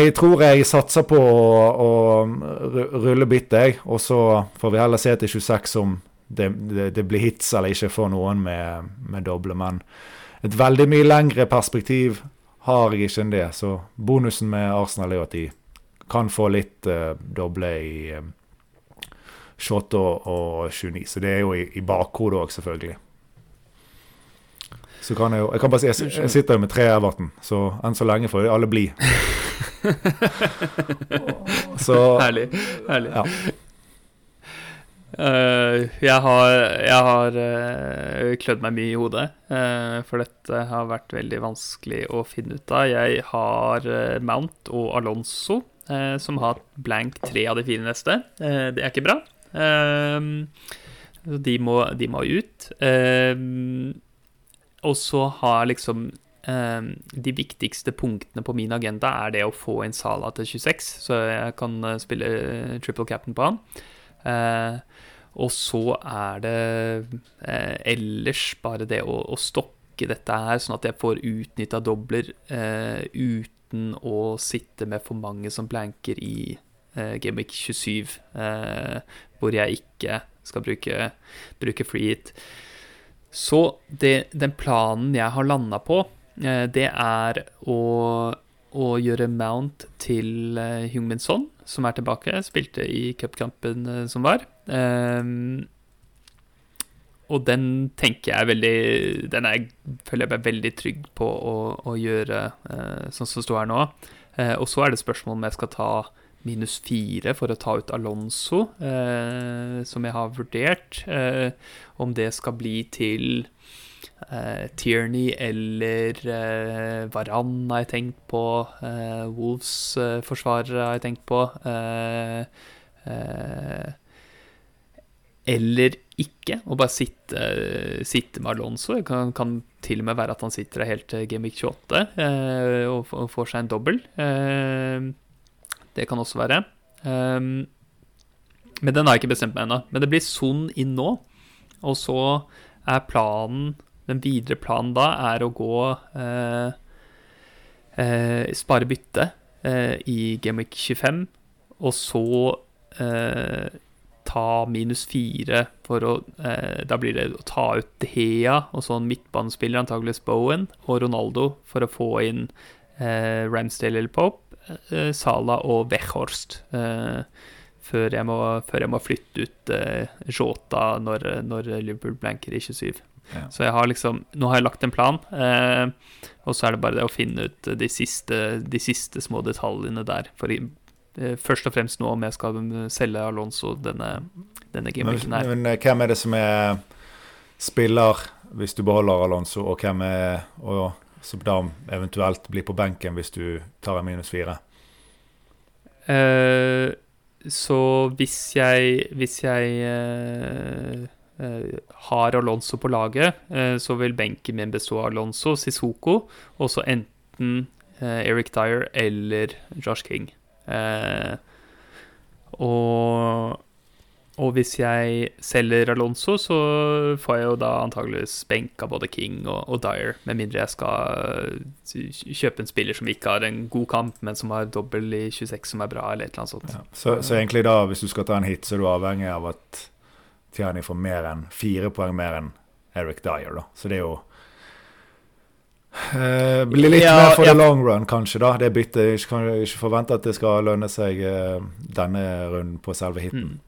jeg tror jeg satser på å, å rulle bittet. Og så får vi heller se til 26 om det, det, det blir hits eller ikke for noen med, med doble. Men et veldig mye lengre perspektiv har jeg ikke enn det. Så bonusen med Arsenal er at de kan få litt uh, doble i um, 28 og 29. Så det er jo i, i bakhodet òg, selvfølgelig. Så kan jeg jo Jeg kan bare si jeg, jeg sitter jo med tre Everton, så enn så lenge får alle bli. så, herlig. Herlig. Ja. Uh, jeg har, jeg har uh, klødd meg mye i hodet, uh, for dette har vært veldig vanskelig å finne ut av. Jeg har Mount og Alonso, som har blank tre av de fire neste. det er ikke bra. de, må, de må ut. og så har liksom de viktigste punktene på min agenda er det å få inn Sala til 26, så jeg kan spille triple captain på han. Eh, og så er det eh, ellers bare det å, å, stokke dette her, sånn at jeg får utnytta dobler eh, uten å sitte med for mange som blanker i eh, Gameweek 27, eh, hvor jeg ikke skal bruke, bruke free hit. Så det, den planen jeg har landa på, eh, det er å, å gjøre Mount til uh, Min Son som er tilbake. Spilte i cupkampen uh, som var. Um, og den tenker jeg veldig Den er, føler jeg meg veldig trygg på å, å gjøre eh, sånn som står her nå. Eh, og så er det spørsmål om jeg skal ta minus fire for å ta ut Alonso, eh, som jeg har vurdert. om det skal bli til Tierney eller Varan har jeg tenkt på. Wolves-forsvarere har jeg tenkt på. Uh, eller ikke, og bare sitte, sitte med Alonso. Det kan, kan, til og med være at han sitter helt til Game 28 eh, og, og, får seg en dobbel. Eh, det kan også være. Eh, men den har jeg ikke bestemt meg ennå. Men det blir Son inn nå. Og så er planen, den videre planen da, er å gå eh, eh, Spare bytte eh, i Game 25, og så ta minus fire for å eh, Da blir det å ta ut De Hea og sånn midtbanespiller, antakeligvis Bowen, og Ronaldo for å få inn eh, Ramsdale eller Pope, eh, Sala og Wechhorst. Eh, før jeg, må, før, jeg må, flytte ut eh, Jota når, når, Liverpool blanker i 27. Ja. Så jeg har liksom Nå har jeg lagt en plan, eh, og så er det bare det å finne ut de siste, de siste små detaljene der. For først og fremst nå om jeg skal selge Alonso denne, denne gameweeken her. Men, men, eh, hvem er det som er spiller hvis du beholder Alonso, og hvem er og, som da eventuelt blir på benken hvis du tar en minus fire? Uh, så hvis jeg Hvis jeg uh, har Alonso på laget, så vil benken min bestå av Alonso, Sissoko, og så enten Eric Dyer eller Josh King. Eh, og, og, hvis jeg selger Alonso, så får jeg jo da antageligvis benka både King og, og, Dyer, med mindre jeg skal eh, kjøpe en spiller som ikke har en god kamp, men som har dobbel i 26 som er bra, eller et eller annet sånt. Ja. Så, så, egentlig da, hvis du skal ta en hit, så er du avhengig av at Tiani får mer enn fire poeng mer enn Eric Dyer, da. Så det er jo Uh, blir litt ja, mer for ja. the long run, kanskje. da Det byttet. Ikke, kan ikke forvente at det skal lønne seg uh, denne runden på selve hiten. Mm.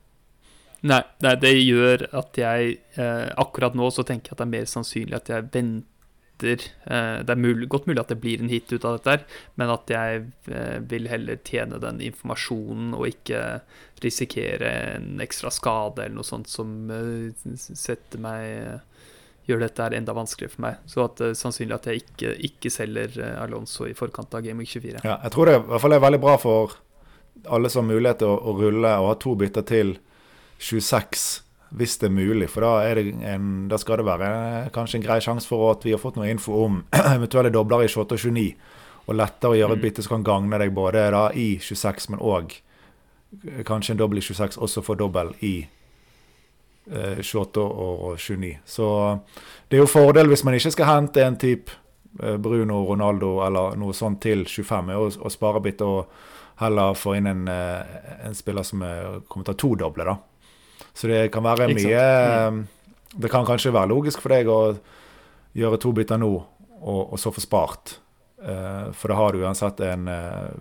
Nei, nei, det gjør at jeg uh, Akkurat nå så tenker jeg at det er mer sannsynlig at jeg venter Det er mulig, godt mulig at det blir en hit ut av dette, her, men at jeg vil heller tjene den informasjonen og ikke risikere en ekstra skade eller noe sånt som setter meg gjør dette her enda vanskeligere for meg. Så at det uh, sannsynlig at jeg ikke, ikke selger uh, Alonso i forkant av Game Week 24. Ja, jeg tror det i hvert fall er veldig bra for alle som har mulighet til å, å, rulle og ha to bytter til 26, hvis det er mulig. For da, er en, da, skal det være kanskje en grei sjanse for at vi har fått noe info om eventuelle dobler i 28 og 29. Og lettere å gjøre et mm. bytte som kan gagne deg både da i 26, men òg kanskje en dobbel i 26, også få dobbel i 26. 28 eh, og 29. Så det er jo fordel hvis man ikke skal hente en type eh, Bruno, Ronaldo eller noe sånt til 25, og, og spare bitte og heller få inn en, eh, en spiller som kommer til å ta to doble, da. Så det kan være mye mm. Det kan kanskje være logisk for deg å gjøre to bytter nå, og, og så få spart. For da har du uansett en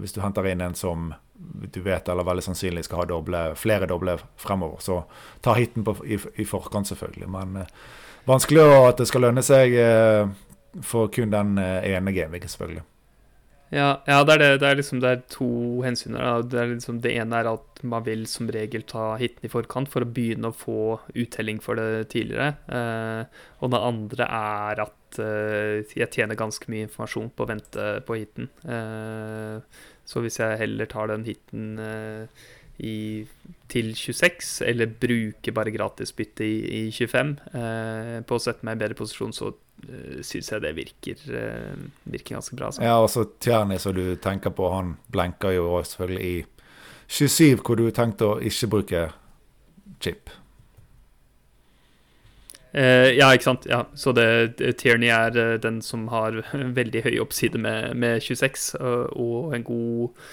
Hvis du henter inn en som du vet eller veldig sannsynlig skal ha doble, flere doble fremover. Så ta hiten på, i, i, forkant, selvfølgelig. Men eh, vanskelig at det skal lønne seg eh, for kun den eh, ene gameweeken, selvfølgelig. Ja, ja det, er det, det, er liksom, det er to hensyn her. Det, liksom, det ene er at man vil som regel ta hiten i forkant for å begynne å få uttelling for det tidligere. Eh, og det andre er at eh, jeg tjener ganske mye informasjon på å vente på hiten. Eh, så hvis jeg heller tar den hiten eh, i, til 26, eller bruker bare gratisbytte i, i 25 eh, på å sette meg i bedre posisjon, så eh, syns jeg det virker, eh, virker ganske bra. Så. Ja, og så Tjerni, som du tenker på, han blenker jo selvfølgelig i 27, hvor du tenkte å ikke bruke chip. Uh, ja, ikke sant. Ja. Så det, Tierney er uh, den som har veldig høy oppside med, med 26, uh, og en god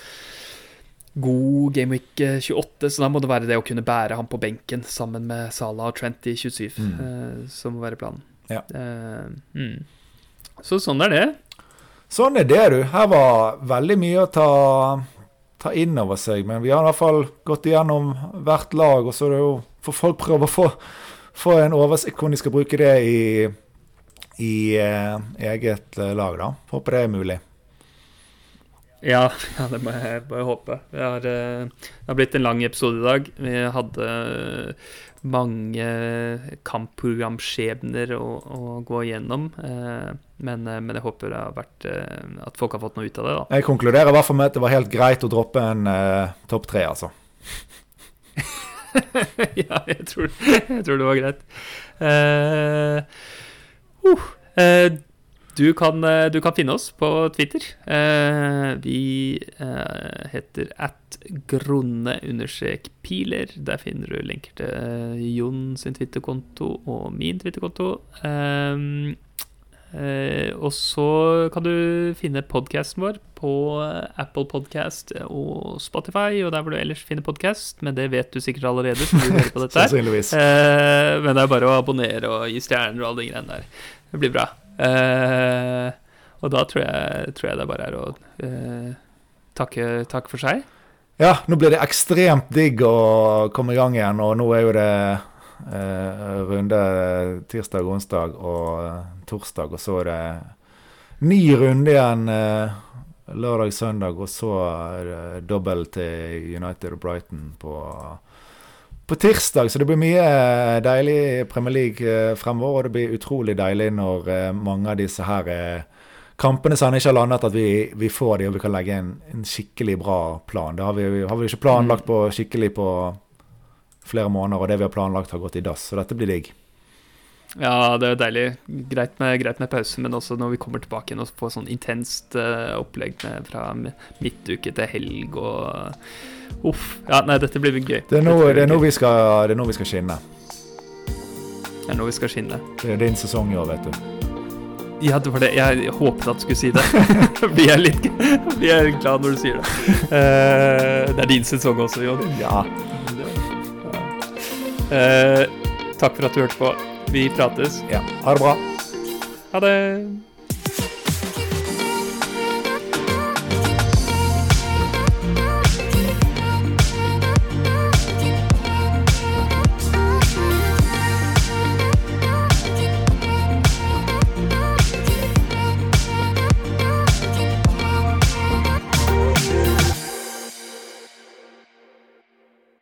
god Gameweek 28, så da må det være det å kunne bære ham på benken sammen med Salah og Trent i 27, mm. som må være planen. Ja. Mm. Så sånn er det. Sånn er det, du. Her var veldig mye å ta, ta inn over seg. Men vi har i hvert fall gått igjennom hvert lag, og så er det jo for folk prøver å få, få en oversikt hvordan de skal bruke det i, i eh, eget eh, lag. da. Håper det er mulig. Ja, ja, det må jeg bare håpe. Har, eh, det har blitt en lang episode i dag. Vi hadde mange kampprogramskjebner å, å gå igjennom. Men, men, jeg håper vært, at folk har fått noe ut av det. da. Jeg konkluderer i hvert fall med at det var helt greit å droppe en uh, topp tre, altså. ja, jeg tror, jeg tror, det var greit. Uh, uh, uh, du kan, eh, du kan, finne oss på Twitter. Uh, vi eh, heter at grunne-piler. Der finner du lenker til eh, Jon sin Twitter-konto og min Twitter-konto. Eh, eh, og så kan du finne podkasten vår på Apple Podcast og Spotify, og der hvor du ellers finner podkast. Men det vet du sikkert allerede, som du hører på dette. men det er bare å abonnere og gi stjerner og alle de greiene der. Det blir bra. Og da tror jeg, tror jeg, det bare er å takke, takke, for seg. Ja, nå blir det ekstremt digg å komme i gang igjen, og nå er jo det runde tirsdag, onsdag og torsdag, og så er det ny runde igjen lørdag, søndag, og så det dobbel til United og Brighton på på tirsdag, så det blir mye eh, deilig Premier League eh, fremover. Og det blir utrolig deilig når eh, mange av disse her kampene som ikke har landet, at vi, vi får de og vi kan legge en, en skikkelig bra plan. Det har vi, har vi ikke planlagt mm. på skikkelig på flere måneder, og det vi har planlagt, har gått i dass. Så dette blir digg. Ja, det er deilig. Greit med, greit med pause, men også når vi kommer tilbake igjen og får sånn intenst uh, opplegg med, fra midtuke til helg og Uff. Ja, nei, dette blir gøy. Det er nå, det er nå, vi, skal, det er nå vi skal skinne. Det er nå vi skal skinne. Det er din sesong i år, vet du. Ja, det var det. Jeg håpet at du skulle si det. blir jeg litt blir jeg glad når du sier det. Uh, det er din sesong også, Jon. Ja. Uh, takk for at du hørte på. Vi prates. Ja. Ha det bra. Ha det.